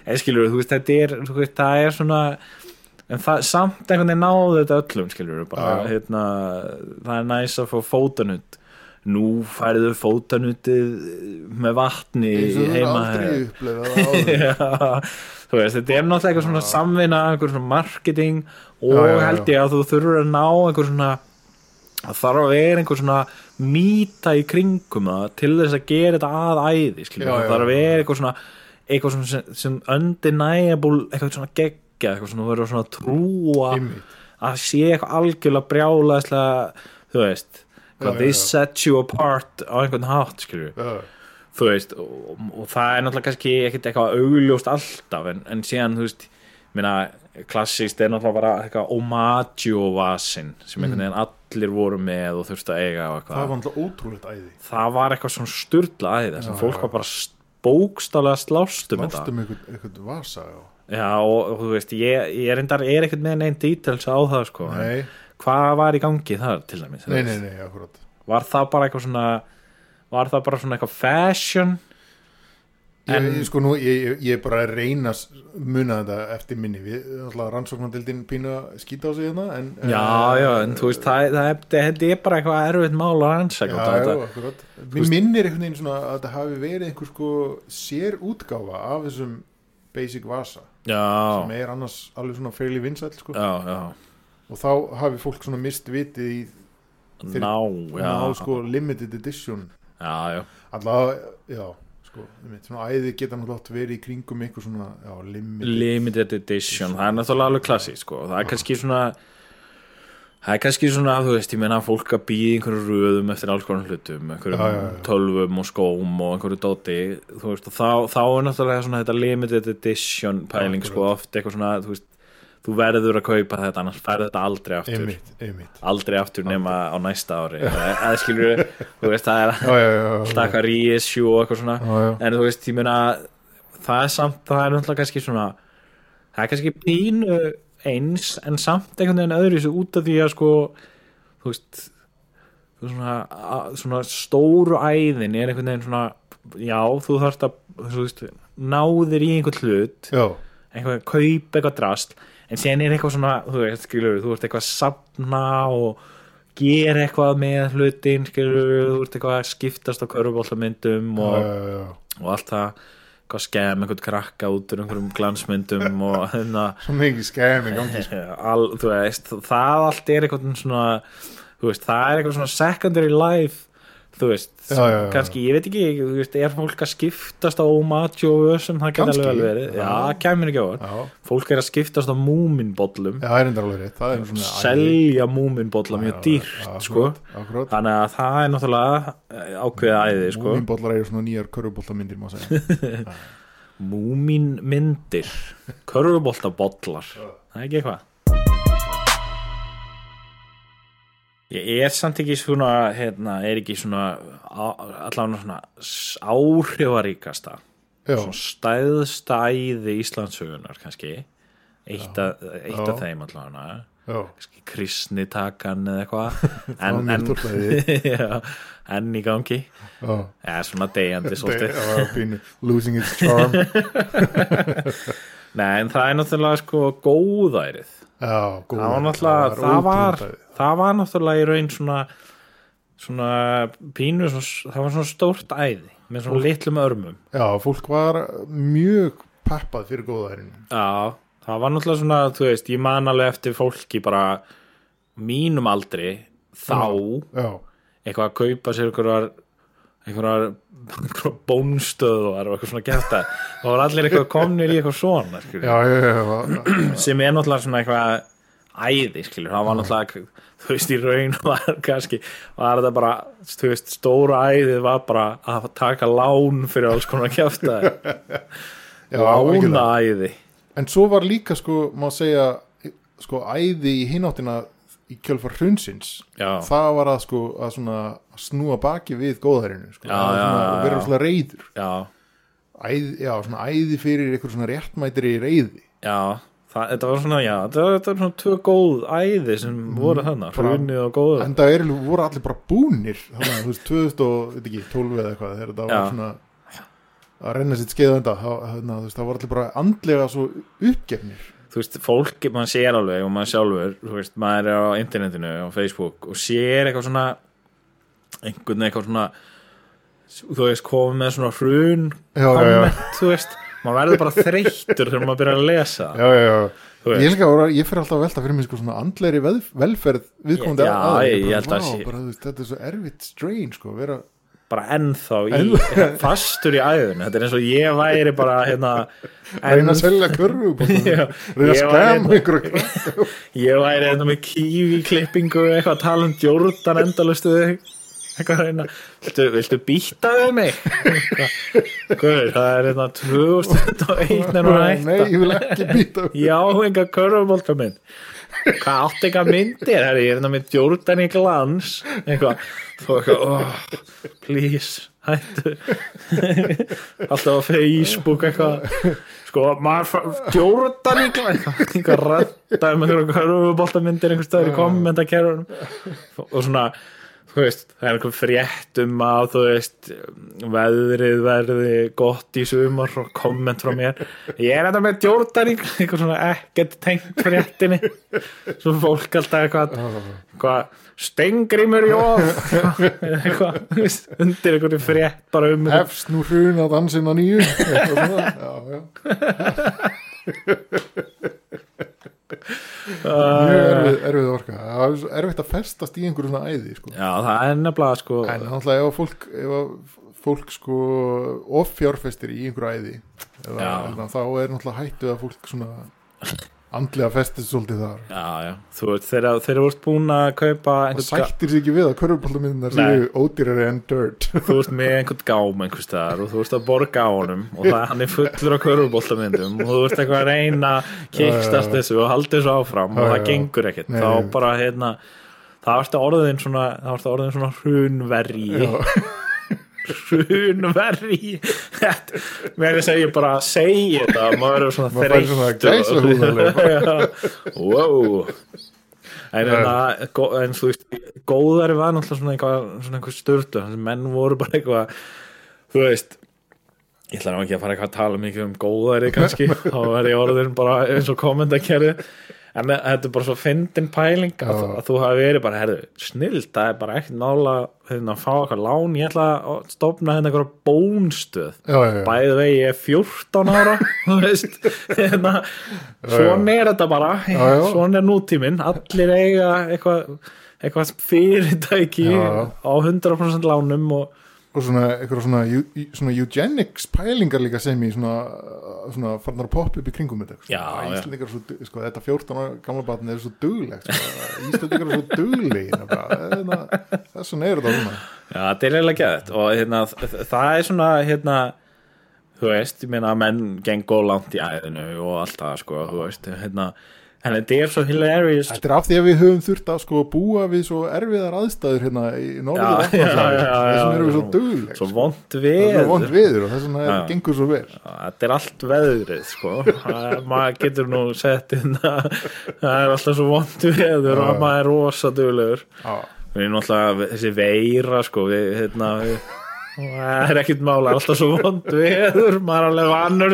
En skilur, þú veist, þetta er veist, það er svona en það, samt einhvern veginn náðu þetta öllum skilur, bara, hérna það er næs að fá fótanutt. Nú færðu fótanutið með vatni heima aldrei það áður. Já, þú veist, þetta er náttúrulega eitthvað svona samvinna einhver svona marketing og Já, já, já. held ég að þú þurfur að ná einhver svona þarf að vera einhver svona mýta í kringum það til þess að gera þetta að æði þarf að vera eitthvað svona eitthvað svona sem, sem undeniable eitthvað svona geggja, eitthvað svona verður svona trúa Einmitt. að sé eitthvað algjörlega brjálaðislega þú veist, já. sets you apart á einhvern hátt skilur Já, þú veist og, og það er náttúrulega kannski ekkert eitthvað augljóst alltaf en, en síðan þú veist minna, klassíst er náttúrulega bara eitthvað omaggio vasin sem einhvern veginn allir voru með og þurftu að eiga og Mm. það var alltaf ótrúlegt æði. Það var eitthvað svona sturla æði sem Já, fólk var bara bókstálega slást um þetta. Lástum einhvern, vasa já. já og, þú veist ég, ég er er ekkert með neinn details á það sko hvað var í gangi þar til dæmis nei, nei, nei, akkurat. Var það bara eitthvað svona var það bara svona eitthvað fashion? En- ég, sko nú, ég, er bara að reyna muna þetta eftir minni. Við, alltaf rannsóknardildin pínu að skýta á sig hérna en, Já, eh, já, en þú veist, það, það, það, er bara eitthvað erfitt mál að akkurat. Mér minnir einhvern veginn svona að þetta hafi verið einhver sko sér útgáfa af þessum basic vasa Já, sem er annars alveg svona fairly vinsæll sko. Og þá hafi fólk svona mist vitið í ná, ná sko limited edition allavega, já. Sko, einmitt, svona æði geta náttúrulega verið í kringum einhver svona, já, limited limited edition, það er náttúrulega alveg klassi, sko, það er kannski svona, það er kannski svona, þú veist, ég meina að fólk að býða einhverju röðum eftir alls konar hlutum, einhverjum Já, já, já. tölvum og skóm og einhverju dóti, þú veist, og þá, þá er náttúrulega svona þetta limited edition pæling, sko, oft eitthvað svona, þú veist, þú verður að kaupa þetta, annars færðu þetta aldrei aftur. einmitt, einmitt. Aldrei aftur nema á næsta ári. Eða skilur þú veist það er alltaf eitthvað reissue og eitthvað svona. Já, já. en þú veist ég meina það er samt, það er náttúrulega kannski svona það er kannski pínu eins en samt einhvern veginn öðru þessu út af því að sko þú veist svona, svona stóru æðin er einhvern veginn svona já þú þarft að náðir í einhvern hlut já, eitthvað, kaup eitthvað drast en síðan er eitthvað svona, þú veist, skilur þú ert eitthvað að safna og gera eitthvað með hlutin skilur, þú ert eitthvað að skiptast á körfubóltamyndum já, og, já, já. og allt það eitthvað skemm, einhvern krakka út úr einhverjum glansmyndum og hérna sko. all, þú veist, það allt er eitthvað svona, þú veist, það er eitthvað svona secondary life þú veist, Já, já, já. kannski, ég veit ekki þú veist, er fólk að skiptast á Omaggio og össum, það geta alveg vel verið. Já, kæmur ekki á það fólk er að skiptast á múminbollum. Alveg selja múminbolla mjög dýrt sko. akkurat, þannig að það er náttúrulega eh, ákveðið æði sko. Múminbollar eru svona nýjar körfuboltamyndir má segja. Múminmyndir. Körfuboltabollar. Það er ekki eitthvað ég er samt ekki svona hérna, er ekki svona allavega svona áhrifaríkasta. Svona stæðsta æði Íslandsugunar kannski. Eitt, að, eitt af þeim allavega. Kannski kristnitakan eða eitthvað. En, en, já, enn í gangi. Já. Eða svona deyjandi svolítið. Losing its charm Nei, en það er náttúrulega sko góðærið. Já, góð það var náttúrulega, það var, ótrúlegt æði. það var náttúrulega í raun svona svona pínu svona, það var svona stórt æði með svona litlum örmum. Já, fólk var mjög peppað fyrir góðærin Já, það var náttúrulega svona, þú veist, ég man alveg eftir fólki bara mínum aldri þá Já, eitthvað að kaupa sér einhverjar einhverjar, bónstöðvar og eitthvað svona gert það það var allir eitthvað komnir í eitthvað svona já, já, já, sem er náttúrulega svona eitthvað æði, skilur, það var náttúrulega þú veist, í raun var kannski var þetta bara, þú veist, stóra æðið var bara að taka lán fyrir alls konar kjafta já lána æði En svo var líka, sko, má segja sko, æði í hináttina í kjölfar hrunsins það var að, sko, að svona snúa baki við góðærinu sko, já, vera svona reyður já, æði, já, svona æði fyrir eitthvað svona réttmætri reyði já það, þetta var svona, já, þetta var, þetta var svona tvö góð æði sem voru þannig, hrunið og góða en það er, voru allir bara búnir þannig að þú veist, 2000 og, veit ekki, 12 eða eitthvað þegar þetta var svona að renna sitt skeið enda það, það, það var allir bara andlega svo uppgefnir þú veist, fólk, maður sér alveg og maður sjálfur, þú veist, maður er á internetinu á Facebook og sér eitthvað svona einhvern eitthvað svona þú veist, komið með svona hrun komment, þú veist maður verður bara þreyttur þegar maður byrjar að lesa já, já, já. Ég, ég fyrir alltaf að velta fyrir mig sko, svona andlegri veð, velferð viðkomandi Já, aðila. ég- ég held að sé- Þetta er svo erfitt strain sko, vera, bara ennþá í, fastur í æðun þetta er eins og ég væri bara hérna, reyna að selja Já, reyna að var skam hérna- ég væri hérna með kífi klippingu eitthvað að tala um Jordan endalustu eitthvað að reyna. Viltu, viltu býta við mig? Guður, það er hérna 2001 en hún Nei, ég vil ekki býta já, enga körfubólta mynd hvað átt eitthvað myndir? Herri, ég er hérna með Jordan í glans. Eitthvað. Eitthvað, oh, please hættu. Alltaf á Facebook eitthvað. Sko, maður Jordan í glans eitthvað, rætta um einhverjum körfubólta myndir einhver staður í kommentakerunum og svona veist, það er einhver frétt um að þú veist, veðrið verði gott í sumar og komment frá mér, ég er þetta með Jordan í eitthvað svona ekkert tengt fréttinni, svo fólk alltaf eitthvað, eitthvað stengrimur jóf eitthvað, þú veist, undir einhverju frétt bara um hefst nú hrun að dansin að nýju. Eitthvað svona, já, já. Mjög erfið, orka það er erfitt að festast í einhverju svona æði sko. já, það er nefnilega sko en náttúrulega ef fólk, ef fólk sko offjárfestir í einhverju æði eða, þá er náttúrulega hættu að fólk svona andlega festist svolítið þar. Já, já, þú veist, þegar þeir eru búin að kaupa og sættir sig ekki við að körfubóltamyndunar Nei. séu ódýrari en dirt. Þú ert með einhvern gám einhvers staðar og þú ert að borga á honum og það, hann er fullur af körfuboltamyndum og þú ert eitthvað að reyna að kickstast þessu og halda þessu áfram og Já, það já. gengur ekkert. Þá bara hérna það ertu orðin svona það ertu orðin svona hrunverji Þetta- mér er að segja bara að segja þetta maður er svona þreyttur wow. En, en, en þú veist, góðari var náttúrulega svona eitthvað, svona eitthvað styrtu, þannig að menn voru bara eitthvað, þú veist, ég ætla nú ekki að fara eitthvað að tala mikið um góðari kannski, þá er ég orðin bara eins og kommentarkerfi, en þetta er bara svo fyndin pæling að, Já. að þú hafi verið bara, herðu, snild, það er bara ekkert hérna, að fá eitthvað lán, ég ætla að stofna hérna eitthvað bónstöð, já, já, já. bæði vegi ég er 14 ára þú veist. Hérna, svona er þetta bara. Svona er nútíminn, allir eiga eitthvað eitthvað fyrirtæki á 100% lánum og og svona, eitthvað svona, svona eugenics pælingar líka sem í svona, svona farnar að poppa upp í kringum þetta já. Íslendingar er svo, sko, þetta 14 ára gamla batn er svo duglegt sko. Íslendingar er svo þess vegna er þetta svona já, þetta er eiginlega geðið og hérna, það er svona hérna þú veist, ég meina menn gengur langt í æðinu og allt það sko, þú veist, hérna en þetta er svo hilarious. Þetta er af því að við höfum þurft að sko búa við svo erfiðar aðstæður hérna í norður Já, já, já, já, þess vegna erum við svo já. dugleg svo sko. vond við vond viður og þess vegna er- gengur svo vel. Þetta er allt veðrið sko. Maður getur nú sett það er alltaf svo vond veður og maður er rosa duglegur. Já, við erum alltaf þessi veira sko, við, hérna, við, það er ekkit mála alltaf svo vond veður maður er alveg vannur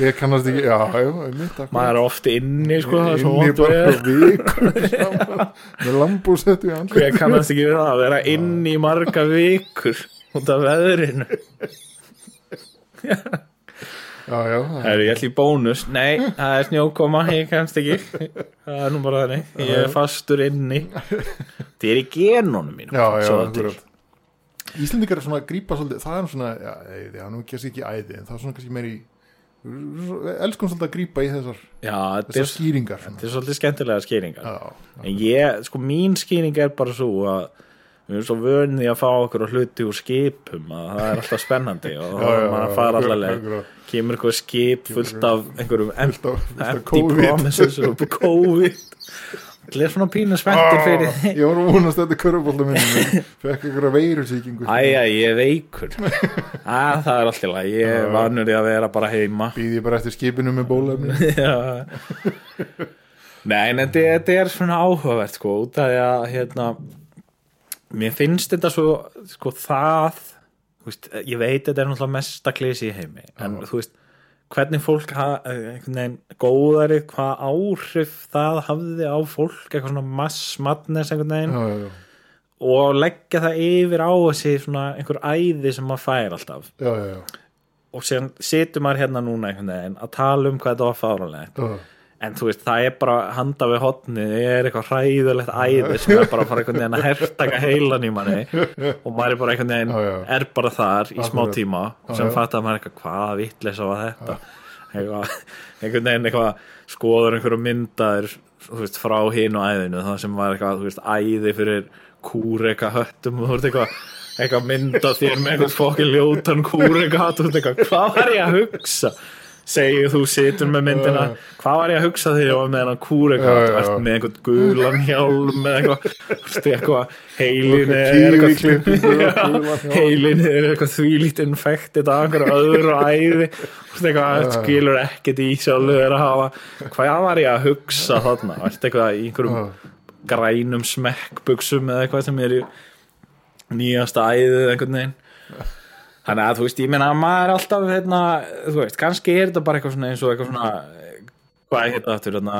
ég kannast ekki, já, já, maður er oft inni sko, það er svo vikur saman með í andli hver kannast ekki við það að vera inni í marga vikur út af veðrinu? Já, já, það- Heru, ég í bónus, nei, það er snjókoma ég kemst ekki. Það er nú bara þannig, ég er fastur inni. Það er í genunum mín já, já, akkurat Íslendingar er svona að grípa svolítið það er svona, já, já, nú kannski ekki æði en það er svona kannski meiri elskum svolítið að grípa í þessar já, þessar er, skýringar þetta er svolítið skemmtilega skýringar. Já, en ég, sko, mín skýring er bara svo að við erum svo vönið að fá okkur og hluti úr skipum að það er alltaf spennandi og já, já, maður fara akkurat, allaveg akkurat. kemur eitthvað skip fullt af einhverjum empty promises og COVID allir svona pínu spenntir fyrir Ah, ég var að vonast þetta körfbólta minni fekk einhverja veirusíkingu Æja, ég er veikur. Æ, það er alltaf lag Ég er vanur í að vera bara heima. Býð ég bara eftir skipinu með bólefni. Já. Nei, en þetta, er svona áhugavert sko, út af því að hérna, mér finnst þetta svo sko það þú veist, ég veit þetta er náttúrulega mesta klísi í heimi en þú veist hvernig fólk ha- einhvern veginn góðari hvað áhrif það hafði á fólk eitthvað svona mass madness einhvern veginn já, já, já. og leggja það yfir á þessi svona einhver æði sem maður fær alltaf já, já, já, og síðan situr maður hérna núna einhvern veginn að tala um hvað þetta var fáránlegt já. En þú veist, það er bara handa við hotni, það er eitthvað hræðulegt æði sem er bara að fara einhvern veginn að hertaka heilan í manni. Og maður er bara einhvern veginn, Já, já. er bara þar í smá tíma sem fattar maður eitthvað, hvað vitleysa var þetta? Eitthvað, einhvern veginn eitthvað skoður einhverju myndaður veist, frá hinn og æðinu það sem var eitthvað, þú veist, æði fyrir kúreka höttum og þú veist eitthvað eitthvað mynda þér með eitthvað fokkin ljótan kúreka hatt og þú veist eitthvað, hvað var ég að hugsa segir þú situr með myndina. Hvað var ég að hugsa ég var með og já. ert með einhvern gulan hjálm með eitthvað, eitthvað heilin er og eitthvað heilin er eitthvað þvílít infektið af einhverju öðru æði. Eitthvað, skilur ekkert í sjálfu er að hafa hvað var ég að hugsa þarna? Eitthvað í einhverjum grænum smekkbuxum eða eitthvað sem er í nýjasta æðið einhvern veginn þannig að þú veist, ég meina að maður er alltaf hérna, þú veist, kannski er þetta bara eitthvað svona eins og eitthvað svona hvað er þetta hérna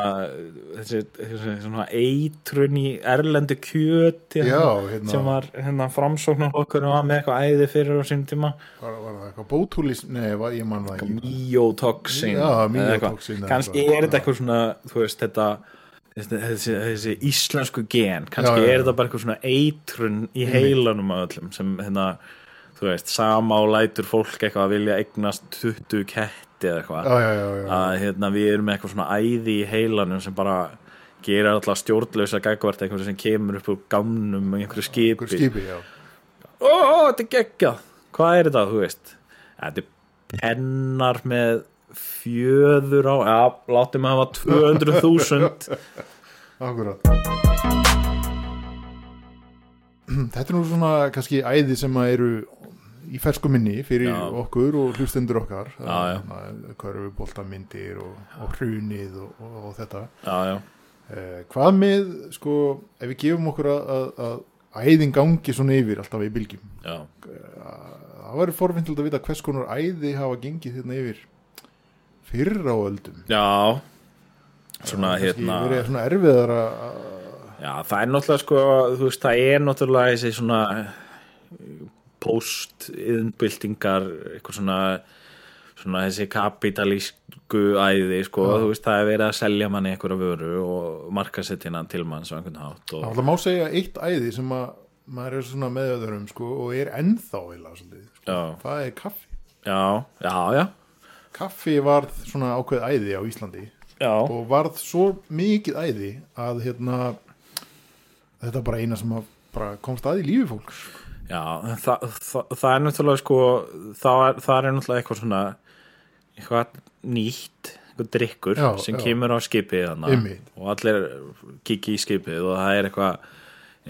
þessi, þessi svona eitrun í erlendu kjöt Já, hérna. sem var hérna framsóknar okkur og var með eitthvað æði fyrir á sínum tíma Var, var það eitthvað bótúlis? Nei, var, ég man það eða kannski er þetta eitthvað svona þú veist þetta þessi, þessi, þessi íslensku gen kannski Já, já, er já. þetta bara eitthvað svona eitrun í heilanum á öllum sem hérna þú veist, sama og lætur fólk eitthvað að vilja eignast 20 ketti eða eitthvað. Að hérna, við erum með eitthvað svona æði í heilanum sem bara gerir alltaf stjórnlausa gagvart eitthvað sem kemur upp úr gamnum einhverju skipi. skipi, ó, ó, þetta er geggjað. Hvað er þetta, þú veist? Þetta er pennar með fjöður á já, látum að hafa 200.000 Akkurat Þetta er nú svona kannski æði sem að eru í fersku minni fyrir Já. okkur og hlustendur okkar. Körfuboltamyndir og, og hrunið og, og, og þetta. Já, já, eh, Hvað með, sko, ef við gefum okkur að, að, að æðin gangi svona yfir alltaf í bylgjum? Já, það væri forvindild að vita hvers konar æði hafa gengið hérna yfir fyrr á öldum. Já. Svona Kannski hérna verið svona erfiðar að já, það er náttúrulega sko þú veist, það er náttúrulega þessi svona post-iðnbyltingar eitthvað svona svona þessi kapitalísku æði sko, þú veist, það er verið að selja manni einhverja vöru og markasettina til manns á einhvern hátt og, Það má segja eitt æði sem að maður er svona meðöður um sko, og er ennþá eila, svolítið, sko. það er kaffi. Já, já, já. Kaffi varð svona ákveð æði á Íslandi já, og varð svo mikið æði að hérna þetta er bara eina sem bara komst að í lífi fólks já það, það, það er náttúrulega sko það er, það er náttúrulega eitthvað svona eitthvað nýtt eitthvað drikkur Já, sem já. kemur á skipið Einmitt. og allir kiki í skipið og það er eitthvað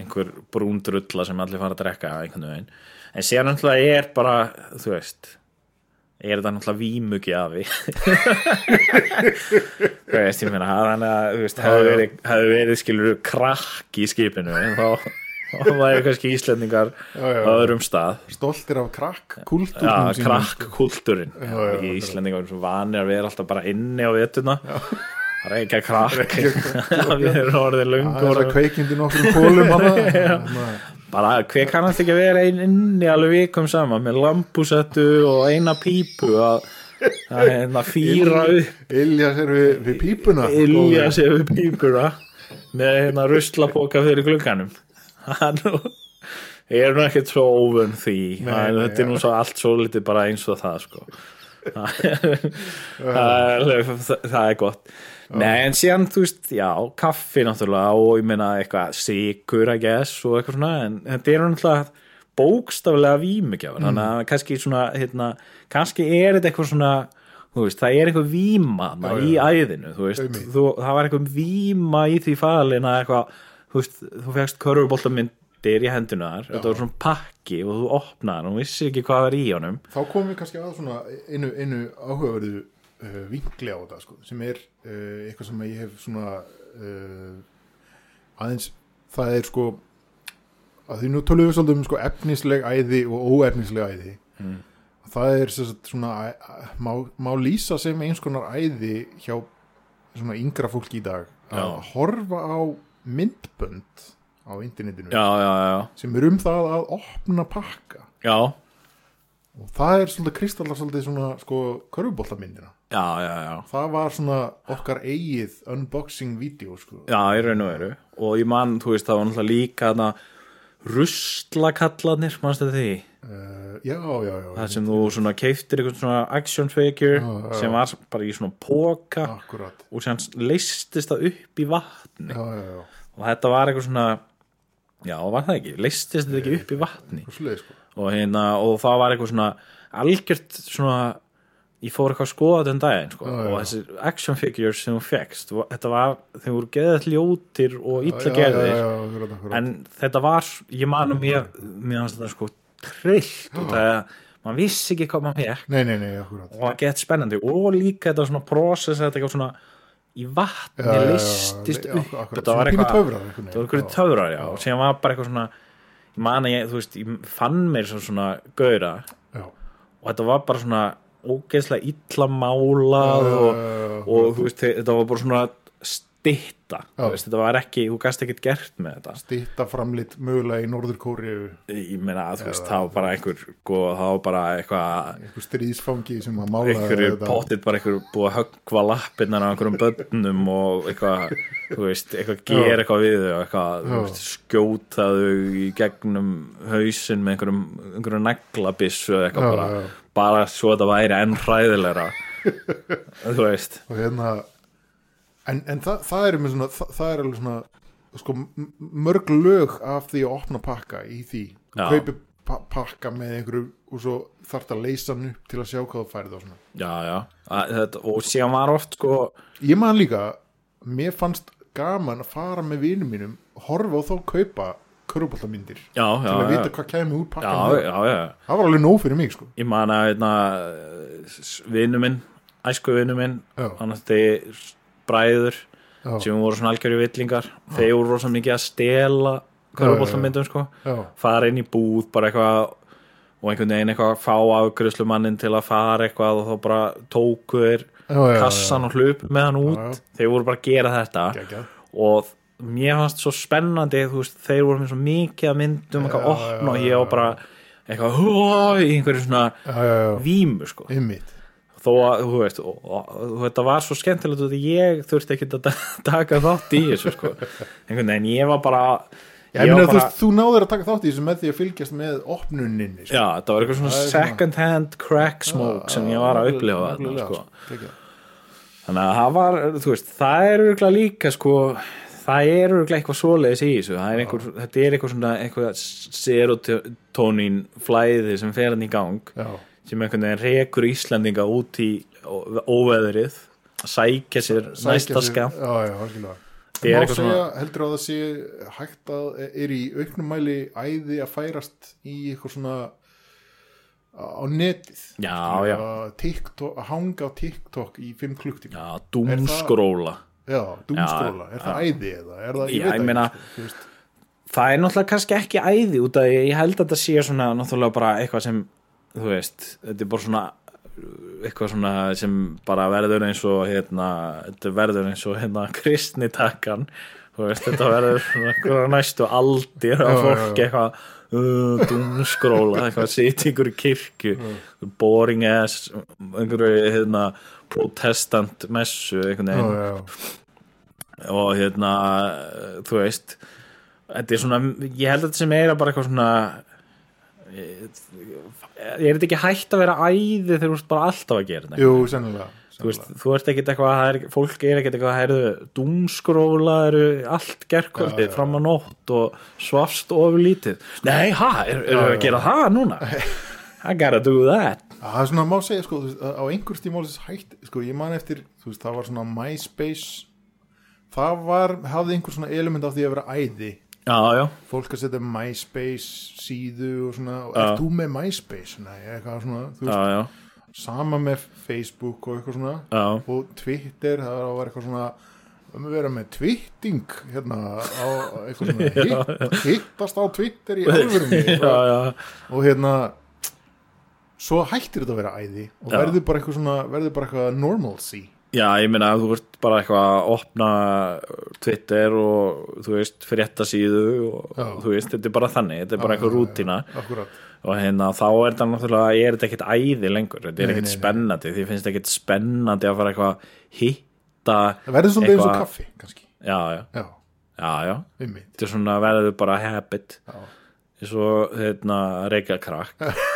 einhver brún drulla sem allir fara að drekka einhvern veginn en síðan náttúrulega er bara þú veist er þetta náttúrulega vímugi afi? Þú veist ég meina veist hefði verið, verið skilur krakk í skipinu þá þá væri kannski Íslendingar á öðrum stað. Stoltir af krakk kultúrnum Já, sínum, krakk kultúrin Já, já, Í já. Íslendingar svo vanir að vera alltaf bara inni á vetuna Reykja krakk. Við erum orðið Það löngu er að orðin- kveikindi nokkrum kólum hana. Bara hver kannast ekki að vera ein inni alveg vikum saman með lambúsettu og eina pípu að hérna fýra upp. Ilja sér við, við pípuna Ilja sér við pípuna með hérna ruslapoka fyrir nú Ég er nú ekkert svo óvön því. Nei, nei, Þetta er nú svo allt svo litið bara eins og það sko. Það, er, það er gott Nei, en síðan, þú veist, já, kaffi náttúrulega og ég meina eitthvað sigur, I guess, og eitthvað svona en þetta er náttúrulega bókstaflega vímugjafar, Mm. þannig að kannski svona, hérna, kannski er þetta eitthvað svona þú veist, það er eitthvað Já, í æðinu, þú veist þú, það var eitthvað víma í því falin að eitthvað, þú veist, þú fegst körfuboltamyndir í hendunar þetta var svona pakki og þú opnaði hann og vissi ekki hvað var í honum. Þá komum við kannski að svona einu, einu áhugaverðu uh, vinkli á þetta sko, sem er uh, eitthvað sem ég hef svona uh, aðeins það er sko að því nú tölum við svolítið um sko efnisleg æði og óefnisleg æði. Mm. það er svona má, má lýsa sem eins konar æði hjá svona yngra fólki í dag að Já. horfa á myndbönd á internetinu já, já, já, sem er um það að opna pakka. Já, og það er svolítið kristallar svolítið svona sko körfuboltamyndina já, já, já. það var svona okkar eigið unboxing vídeo sko. Já, í raun og veru. Og ég man, þú veist, það var náttúrulega líka þarna ruslakallarnir, mannstu því? Uh, já, já, já, það sem þú svona keiftir eitthvað svona action figure Já, sem var bara í svona póka akkurat. og sem leistist það upp í vatni. Og þetta var eitthvað svona já, var það ekki, leistist þetta ekki upp í vatni? Og svoleiðis sko. Og hérna, og það var eitthvað svona algjört svona ég fór eitthvað að skoða þetta um daginn sko. Já, já. og þessir action figures sem þú fegst þetta var, þeir voru geðað ljótir og Já, gerðir. en þetta var, ég man um mér mér fannst þetta sko trillt og það, maður vissi ekki hvað maður fekk nei, nei, nei, og það gett spennandi. Og líka þetta svona process þetta eitthvað svona í vatni listist upp. þetta var eitthvað það var eitthvað töfrar, já, og síðan var bara eitthvað svona ég man að ég, þú veist, ég fann mér svona, gauðra og þetta var bara svona ógeðslega illa málað Já, og, og þú veist, þetta var bara svona stitta, þú veist, þetta var ekki þú gæst ekkert gert með þetta. Stýtta framlit mögulega í Norður Kóriu ég meina þú veist, það var bara einhver sko, það var bara eitthvað einhver stríðsfangi sem að mála einhverju pottit bara einhverju búið að höggva lappirnar á einhverjum bönnum og eitthvað, þú veist, eitthvað gera eitthvað við þau eitthvað, þú veist, skjóta þau í gegnum hausinn með einhverjum, einhverjum neglabissu eitthvað bara. Bara svo þetta væri enn hræðilegra. Þú veist. Og hérna en, en það, það er svona það, það er alveg svona sko, mörg lög af því að opna pakka í því, kaupir pa pakka með einhverju og svo þarf að leysa hann upp til að sjá hvað þú færið og svona. Já, já, að, þetta, og síðan var oft sko, ég man líka, mér fannst gaman að fara með vinum mínum horfa og þá kaupa já, til að vita hvað kemur já, pakkan já, já það var alveg nóg fyrir mig sko. Ég man að hérna, vinnu minn æsku vinnu minn hann átti bræður Já. sem voru svona algjörðu villingar. Þeir voru rosa mikið að stela körfuboltamyndum sko. Fara inn í búð bara eitthvað og einhvern veginn eitthvað fá afgriðslumannin til að fara eitthvað og þá bara tóku þeir já, já, kassan og hlup með hann út. Þeir voru bara að gera þetta. Geggjað. og mér fannst svo spennandi þú veist, þeir voru með svo mikið að myndum eitthvað já, og ég var bara eitthvað í einhverju svona já, já, vímu sko. Ymmit þó að, þú veist, og, og, og þetta var svo skemmtilegt að ég þurfti ekki að taka þátt í þessu sko. Einhvern veginn, ég var bara Já, þú, bara, veist, þú náður að taka þátt í þessu með því að fylgjast með opnuninni sko. já, þetta var eitthvað svona svona- second hand crack smoke sem ég var að upplifa þarna Nefnilega, sko. þannig að það var, þú veist, það er líka sko, það er örgulega eitthvað svoleiðis í þessu, það er einhver, þetta er eitthvað svona eitthvað serotonin flæði sem fer hann í gang Já, sem einhvern veginn rekur Íslandinga út í óveðrið sækja sér sækja næsta skam Það er svona- heldur að það sé hægt að er í auknum mæli æði að færast í eitthvað svona á netið? Já, já. að hanga á TikTok í 5 klukktíma já, dúmskróla Já, dúmskróla, Já, er það æði eða? Er það, Já, veit ég það meina- ekki, sko, veist. það er náttúrulega kannski ekki æði út af ég held að þetta sé svona náttúrulega bara eitthvað sem þú veist, þetta er bara svona eitthvað svona sem bara verður eins og hérna, þetta verður eins og hérna kristnitakkan veist, þetta verður næstu aldir já, fólk eitthvað uh, dúmskróla, eitthvað ykkur í kirkju boring ass einhverju hérna protestant messu einhvern veginn já, já. og hérna þú veist þetta er svona, ég held að þetta sem er bara eitthvað svona ég er þetta ekki hægt að vera æði þegar þú ert bara alltaf að gera þetta Jú, sennilega, þú, veist, sennilega. þú ert ekkit eitthvað, það er, fólk er ekkit eitthvað heyrðu, dúmskróla eru allt já. fram á nótt og svafst ofur lítið nei, ha, er, er að gera það núna I gotta do that Það er svona má segja sko, á einhver stímálins hætt sko, ég man eftir, þú veist, það var svona MySpace það var, hafði einhver svona element af því að vera æði. Já, já, fólk að setja MySpace síðu og svona, og er þú með MySpace? Nei, eitthvað svona, þú veist, já, já, sama með Facebook og eitthvað svona. Já. og Twitter, það var eitthvað svona um að vera með twitting hérna á eitthvað svona hitt, hittast á Twitter í alvörunni. Já. og hérna svo hættir þetta að vera æði og verður bara eitthvað svona verður bara eitthvað normalcy. Já, ég meina að þú ert bara eitthvað að opna Twitter og þú veist fréttasíðu og Já. þú veist, þetta er bara þannig, þetta er bara eitthvað akkurat. Og hérna þá er þetta náttúrulega er þetta ekkit æði lengur, þetta er ekkit spennandi því finnst ekkit spennandi að fara eitthvað hitta það verður svolítið eins og kaffi kannski. Já, já, já, já, já. Þetta er svona verður bara habit. Eins og hérna reykja krakk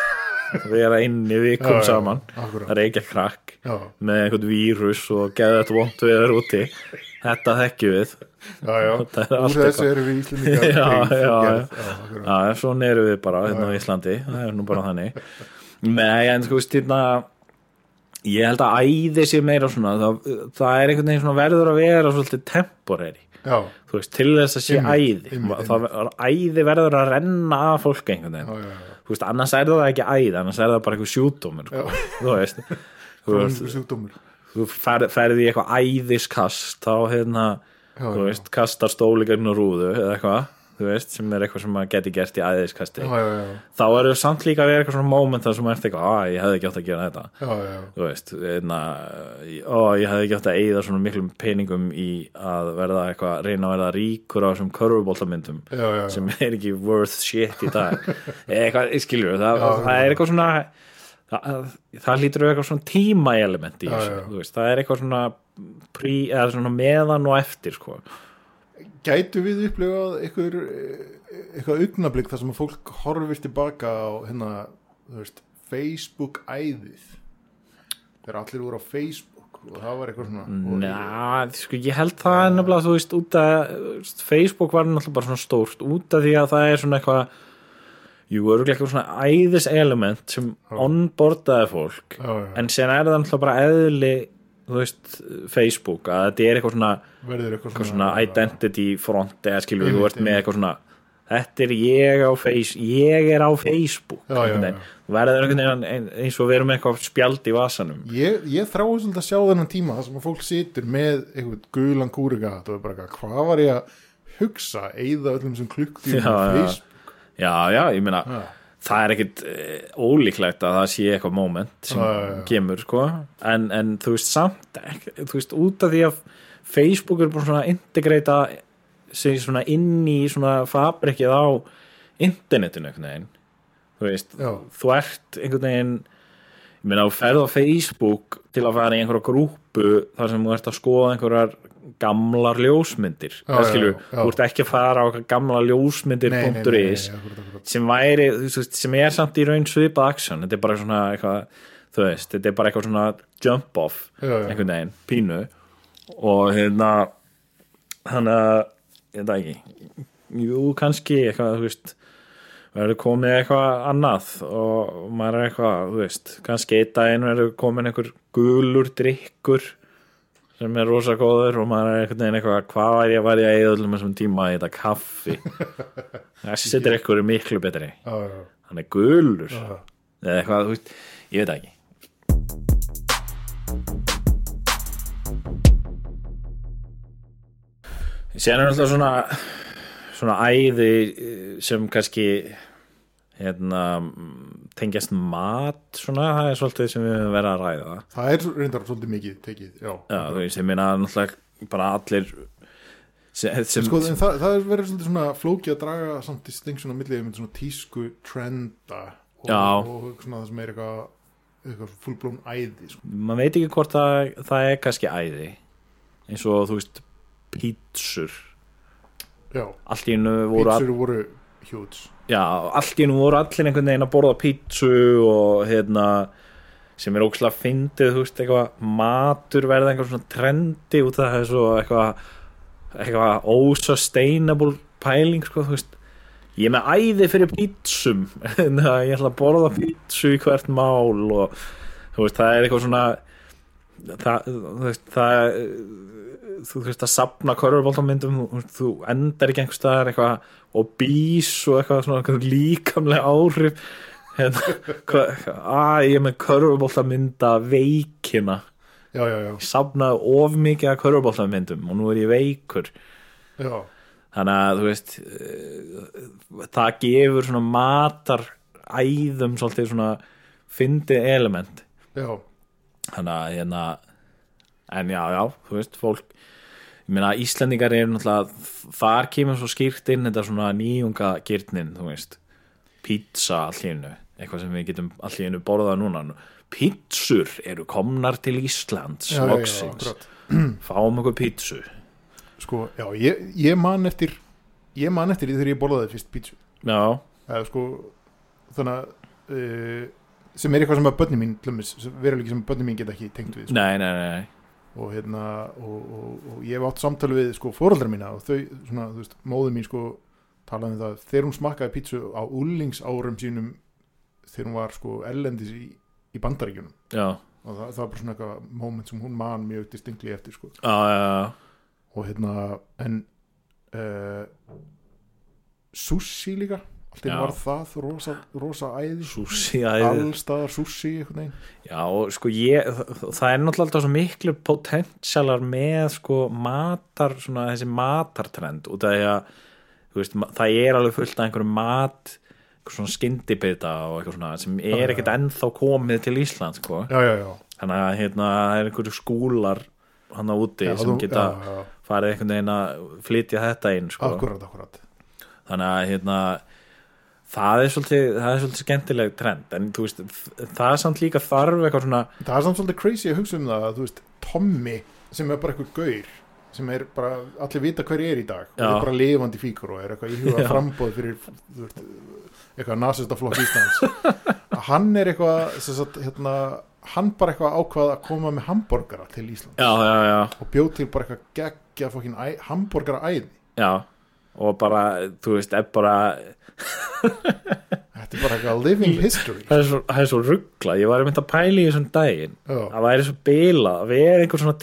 við erum inni vikum Já, saman. akkurat. að reykja krakk já, með einhvern vírus og geða þetta vont við er úti. Þetta þekkjum við. Já, já. Er úr þessu erum við Íslendingar. Já, já, já. svona erum við bara hérna á Íslandi. Það er nú bara þannig. Nei, en sko, veist, hérna ég held að æði sé meira svona. Það, það er einhvern veginn svona verður að vera svolítið temporary. Veist, til þess að sé æði. það, æði verður að renna af fólk einhvern veginn veist, annars er það ekki æði annars er það bara eitthvað sjúdómur sko. þú veist þú, þú fer, ferði í eitthvað æðiskast þá hérna, Já, þú veist, kastar stóli gegn rúðu eða eitthvað, þú veist, sem er eitthvað sem maður geti gert í æðiskasti. Já, já, já, þá eru samt líka vera eitthvað svona moment þar sem maður eftir eitthvað, að ég hefði ekki átt að gera þetta. Þú veist, einna, ó, ég hefði ekki átt að eigða svona miklum peningum í að verða eitthvað, reyna að verða ríkur á þessum já. sem er ekki worth shit í dag. Eitthvað, skilur, það, það er eitthvað svona það, það lítur eitthvað svona tíma element í þessu, þú veist, það er eitthvað svona prí, svona meðan og eftir sko. Gætu við upplifað eitthvað, eitthvað augnablík þar sem að fólk horfir tilbaka á hérna, þú veist, Facebook æðið þegar allir voru á Facebook og það var eitthvað svona Næ, sko, ég held það er nefnilega, þú veist, út að Facebook var náttúrulega bara svona stórt út af því að það er svona eitthvað jú, örgulega eitthvað svona æðis element sem onboardaði fólk Já, já. en sen er það náttúrulega bara eðli þú veist, Facebook að þetta er eitthvað svona, verður eitthvað eitthvað svona, svona identity front eða skilur, þú ert með eitthvað svona þetta er ég á face ég er á Facebook Já, já. Þú verður einhvern veginn ein- eins og erum með eitthvað spjald í vasanum Ég, ég þrái svolítið að sjá þennan tíma þar sem að fólk situr með eitthvað gulan er bara hvað var ég að hugsa, eigða öllum sem klukktíma Já, á já. Facebook já, já, ég meina Já. það er ekkit e, ólíklegt að það sé eitthvað moment sem Já, já, já. kemur sko en, en þú veist samt þú veist út af því að Facebook er bara svona að integrata sig svona inn í svona fabrikið á internetinu einhvern veginn. Þú veist, Já. þú ert einhvern veginn ég meina, þú ferð á Facebook til að fara í einhverja grúpu þar sem þú ert að skoða einhverjar gamlar ljósmyndir. Já, það já, já, þú ert ekki að fara á gamla ljósmyndir.is sem væri, veist, sem er samt í raun svipað aksjón, þetta er bara svona eitthvað, þú veist, þetta er bara eitthvað svona jump off, einhvern veginn pínu og hérna hann að, ég veit ekki. Jú, kannski eitthvað, þú veist verður komið eitthvað annað og maður er eitthvað, þú veist kannski einn daginn verður komin einhver gulur drikkur sem er rosa góður og maður er einhvern veginn eitthvað hvað var ég að var ég að eða öllum þessum tíma í þetta kaffi? Þessi drikkur er miklu betri. Hann er gulur. Eða eitthvað, þú veist, ég veit ekki Sér er alltaf svona svona æði eh, sem kannski hérna tengjast mat svona, það er svolítið sem við höfum verið að ræða Það er reyndar svolítið mikið tekið, já. Já, þú veist, ég meina náttúrulega bara allir sem, sem Sko, það, það er verið svolítið svona flókið að draga samt distinction á millið með svona tísku trenda og, og svona það sem er eitthvað, eitthvað fullblón æði sko. maður veit ekki hvort það, það er kannski æði eins og þú veist pítsur Já, allt í einu voru all, pítsur voru huge. Já, allt í einu voru allir einhvern veginn að borða pítsu og hérna sem er ókslega fyndið, þú veist, eitthvað matur verða einhver svona trendi út af það er svo eitthvað eitthvað ósustainable pæling sko, þú veist. Ég er með æði fyrir pítsum en það ég ætla að borða pítsu í hvert mál og þú veist, það er eitthvað svona það, veist, það þú veist að sapna körfuboltamyndum þú, þú endar ekki einhvers staðar eitthvað og bís og eitthvað svona eitthvað líkamlega áhrif. Hérna, að ég með körfuboltamynda veikina. Já, já, já, ég sapnaði of mikið að körfuboltamyndum og nú er ég veikur. Þannig að þú veist eh, það gefur svona matar æðum svolítið svona fyndið element. Þannig að hérna en já, já, þú veist, fólk ég meina, Íslendingar eru náttúrulega þar kemur svo skýrt inn þetta svona nýjunga gyrnin, þú veist pizza allínu eitthvað sem við getum allínu borðað núna pizzur eru komnar til Íslands Já, já, já, loksins, akkurat. fáum okkur pizzu sko, já, ég, ég man eftir ég man eftir því þegar ég borðaði fyrst pítsu já, eða sko þannig að uh, sem er eitthvað sem að börni mín veruleiki sem börni mín geta ekki tengt við sko. nei, nei, nei. Og hérna og, og, og ég hef átt samtölu við sko fóraldra mína og þau, svona, þú veist, móðu mín sko talaði um það, þegar hún smakkaði pítsu á úlingsárum sínum þegar hún var sko ellendis í, í bandaríkjunum. Já, og það, það var bara svona eitthvað moment sem hún man mjög distinkli eftir sko. Já, já, og hérna en uh, sushi líka einu var það rosa, rosa æði. Sushi æði allstaðar sushi Já, sko ég, það er náttúrulega alltaf svo miklu potentialar með sko matar, svona þessi matartrend út af því að þú veist, það er alveg fullt af einhverjum mat svona skyndibita og eitthvað svona sem er ekkert ennþá komið til Ísland sko. já, já, já, þannig að hérna, það er einhverju skúlar hann á úti sem þú- geta farið einhvern veginn að flytja þetta inn sko. akkurat, akkurat. Þannig að hérna það er svolítið, það er svolítið skemmtileg trend en veist, það er samt líka þarf eitthvað svona það er samt svolítið crazy að hugsa um það að þú veist, Tommy sem er bara einhver gaur sem er bara, allir vita hver er í dag og er bara lifandi fíkur og er eitthvað íhuga Já. frambóð fyrir veist, eitthvað nasista flokk Íslands hann er eitthvað sagt, hérna, hann bara eitthvað ákvað að koma með hambúrgara til Íslands. Já, já, já, og bjóð til bara eitthvað geggja hambúrgara æði og bara, þú veist, er bara þetta er bara eitthvað living history. Það er svo, það er svo ruggla, ég var einmitt að pæla í þessum daginn. Já, það væri svo bila, að vera einhver svona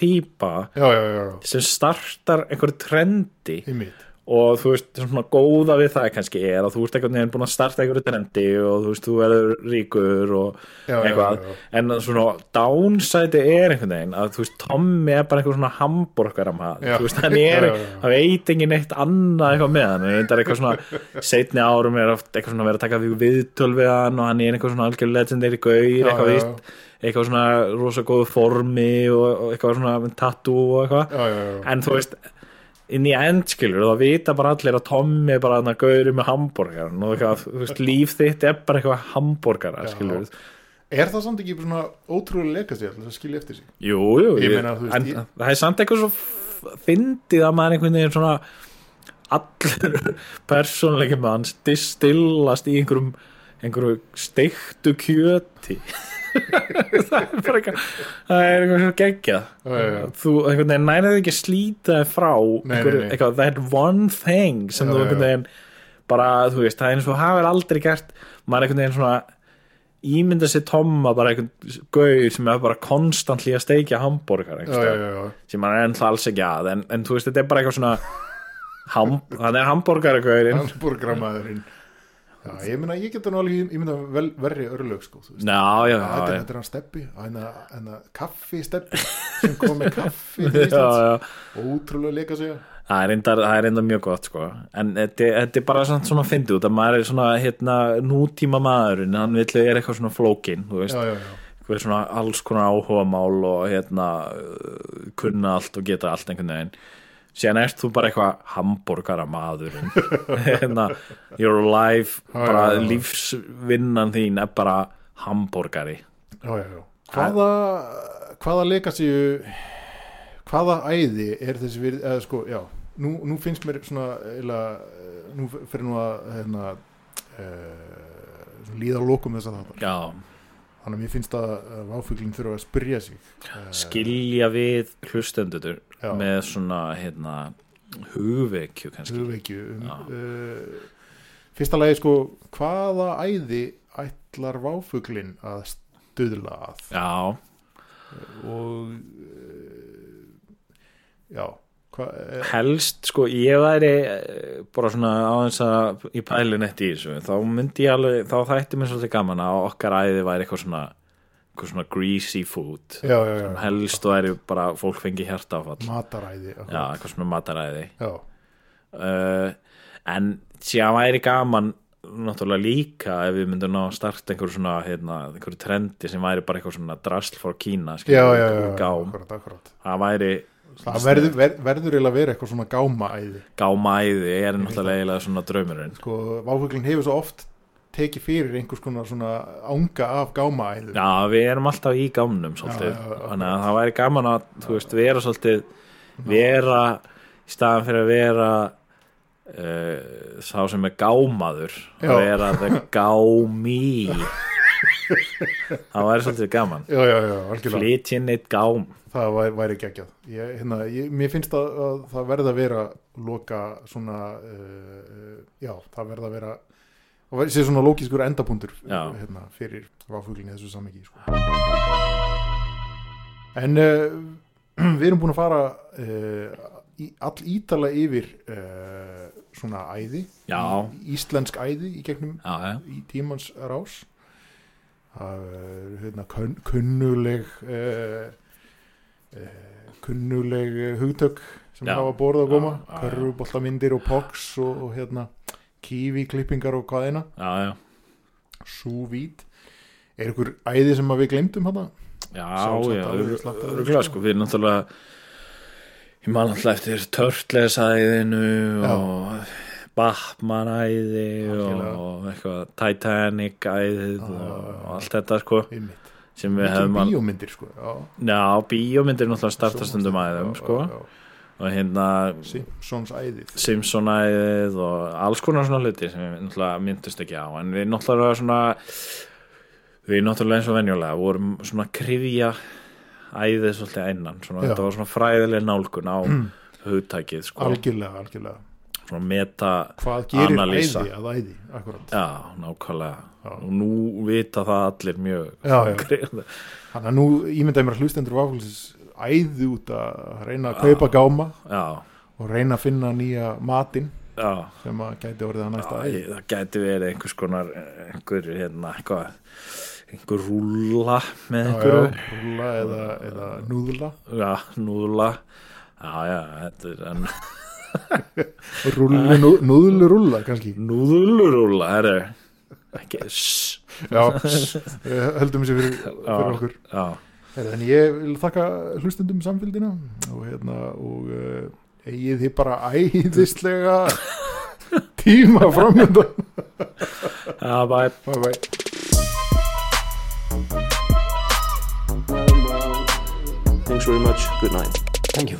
já. sem startar einhverju trendi. Í mitt og þú veist, svona góða við það kannski er að þú ert einhvern veginn búin að starta einhverju trendi og þú veist, þú verður ríkur og Já, eitthvað, já, já. en svona downside er einhvern veginn að þú veist, Tommy er bara einhver svona hambúrgaram Já. þú veist, hann er, hann veit engin neitt annað eitthvað með hann, það er eitthvað svona setni árum er oft eitthvað svona verið að taka við viðtöl við hann og hann er einhver svona algjör legendary gaur, Já, eitthvað víst. Eitthvað svona rosa góðu formi og, eitthvað svona tattoo og eitthvað. En þú veist inn í end skilur þá vita bara allir að Tommy er bara hann að gauri með hambúrgar og eitthvað, þú veist, líf þitt er bara eitthvað hambúrgara Já. skilur er það samt ekki svona ótrúlega legacy alltaf að skilja eftir sig? Jú, jú, Ég ég- meina, þú veist, en ég- það er samt eitthvað svo fyndið að maður einhvern veginn svona allur persónleiki með hans distillast í einhverjum einhverju steiktu kjöti það er bara eitthvað það er eitthvað já, já. þú nærið ekki slíta frá Nei, einhverju, nei, nei. eitthvað, that one thing sem Já, þú einhvern veginn bara, þú veist, það er eins og hafið aldrei gert. Maður einhvern veginn svona ímynda sér Tomma bara einhvern gauð sem er bara konstantli að steikja hambúrgar sem hann er ennþá alls ekki að en, en þú veist, þetta er bara eitthvað svona ham, hann er hambúrgaragauðin hambúrgramæðurinn já, ég meina, ég geta alveg ég meina vel, verri örlög sko, þú veist. já, já, þetta, er- já, þetta er hann steppi hann að kaffi steppi sem kom með kaffi já, Íslands. Ótrúlega leika sig. Það er er reyndar mjög gott sko. en þetta, er bara svona, svona fyndið út að maður er svona hérna, nútíma maðurinn hann vill er eitthvað svona flókin þú veist, já, já, já, eitthvað svona alls konar áhuga mál og hérna kunna allt og geta allt einhvern veginn síðan ert þú bara eitthvað hambúrgara maðurinn hérna, your life Já, bara já, já. lífsvinnan þín er bara hambúrgari já, já, já. hvaða hvaða leika sig hvaða æði er þessi við eða sko, já, nú, nú finnst mér svona eila, nú fyrir nú að hérna uh, líða að lokum þess að það já, þannig að mér finnst að váfuglinn þurfa að spyrja sig. Skilja við hlustendur Já. með svona hérna hugvekju kannski. Hugveikju um, uh, fyrsta lagi sko hvaða æði ætlar váfuglinn að stuðla að? Já, og uh, já hva, uh, helst sko ég væri eh, bara svona aðeins að í pælun í þessu þá myndi ég alveg, þá þætti mér svolítið gaman að okkar æði væri eitthvað svona eitthvað svona greasy food. Já, já, já, helst og væri bara fólk fengi hjartafall. Mataræði já, eitthvað svona mataræði. Uh, en síðan væri gaman náttúrulega líka ef við myndum að starta einhver svona hérna, einhver trendi sem væri bara eitthvað svona drasl for Kína það væri það verður, ver, verður eiginlega að vera eitthvað svona gámaæði. Gámaæði er náttúrulega eiginlega svona draumurinn. Sko, váfuglin hefur svo oft tekið fyrir einhvers konar svona ánga af gámaæðu Já, við erum alltaf í gámnum svolítið, Já, já, já. þannig að það væri gaman að þú veist, vera svolítið vera í staðan fyrir að vera uh, sá sem er gámaður vera the gámi. Það væri svolítið gaman. Já, já, já, algjörlega. Flytjinn eitt gám. Það væri, væri geggjað. Ég, hérna, ég, mér finnst að, að það verða að vera loka svona uh, já, það verða að vera og verði sér svona lókískur endapunktur hérna, fyrir váfuglin í þessu samiki sko. en uh, við erum búin að fara uh, í, all ítala yfir uh, svona æði Já. í, íslensk æði í gegnum já, í tímans rás það er hérna, kun, kunnuleg kunnuleg hugtök sem hafa borð að já. körfuboltamindir og pox og, og hérna kífi klippingar og hvaðina súvít er ykkur æði sem við glemdum hana Já, já, örgulega sko. sko, við erum náttúrulega ég man alltaf eftir törtlesæðinu og Batman-æði og, eitthvað Titanic-æðið og, allt þetta sko einmitt, sem við hefum bíómyndir sko já, Já, bíómyndir náttúrulega startastundum æðum sko. já, já. Og hérna Simpsons æðið. Simpson-æðið og alls konar svona hluti sem við náttúrulega myndust ekki á. En við náttúrulega svona við náttúrulega eins og venjulega vorum svona krifja æðið svolítið einan svona, þetta var svona fræðileg nálgun á hugtækið sko, algjörlega, algjörlega. Svona meta hvað gerir æði að æði akkurat? Já, nákvæmlega. Og nú vita það allir mjög Já, já. Þannig að nú ímyndaði mér að hlustendur váfélsis æði út að reyna að kaupa gáma og reyna að finna nýja matinn sem að gæti orðið að næsta æði. Það gæti verið einhvers konar einhver hérna eitthvað einhver rúlla með einhverju já, rúlla eða, eða núðla. já, núðla já, já, þetta er en Rúllu, nú, núðlu rúlla kannski. núðlurúlla, það er ekki, sss, Já, höldum þessi fyrir, fyrir okkur. já, En ég vil þakka hlustendum samfélgina og hérna og uh, eigið þið bara æðislega tíma framöndan. já, bæ Bye bye. Thanks very much. Good night. Thank you.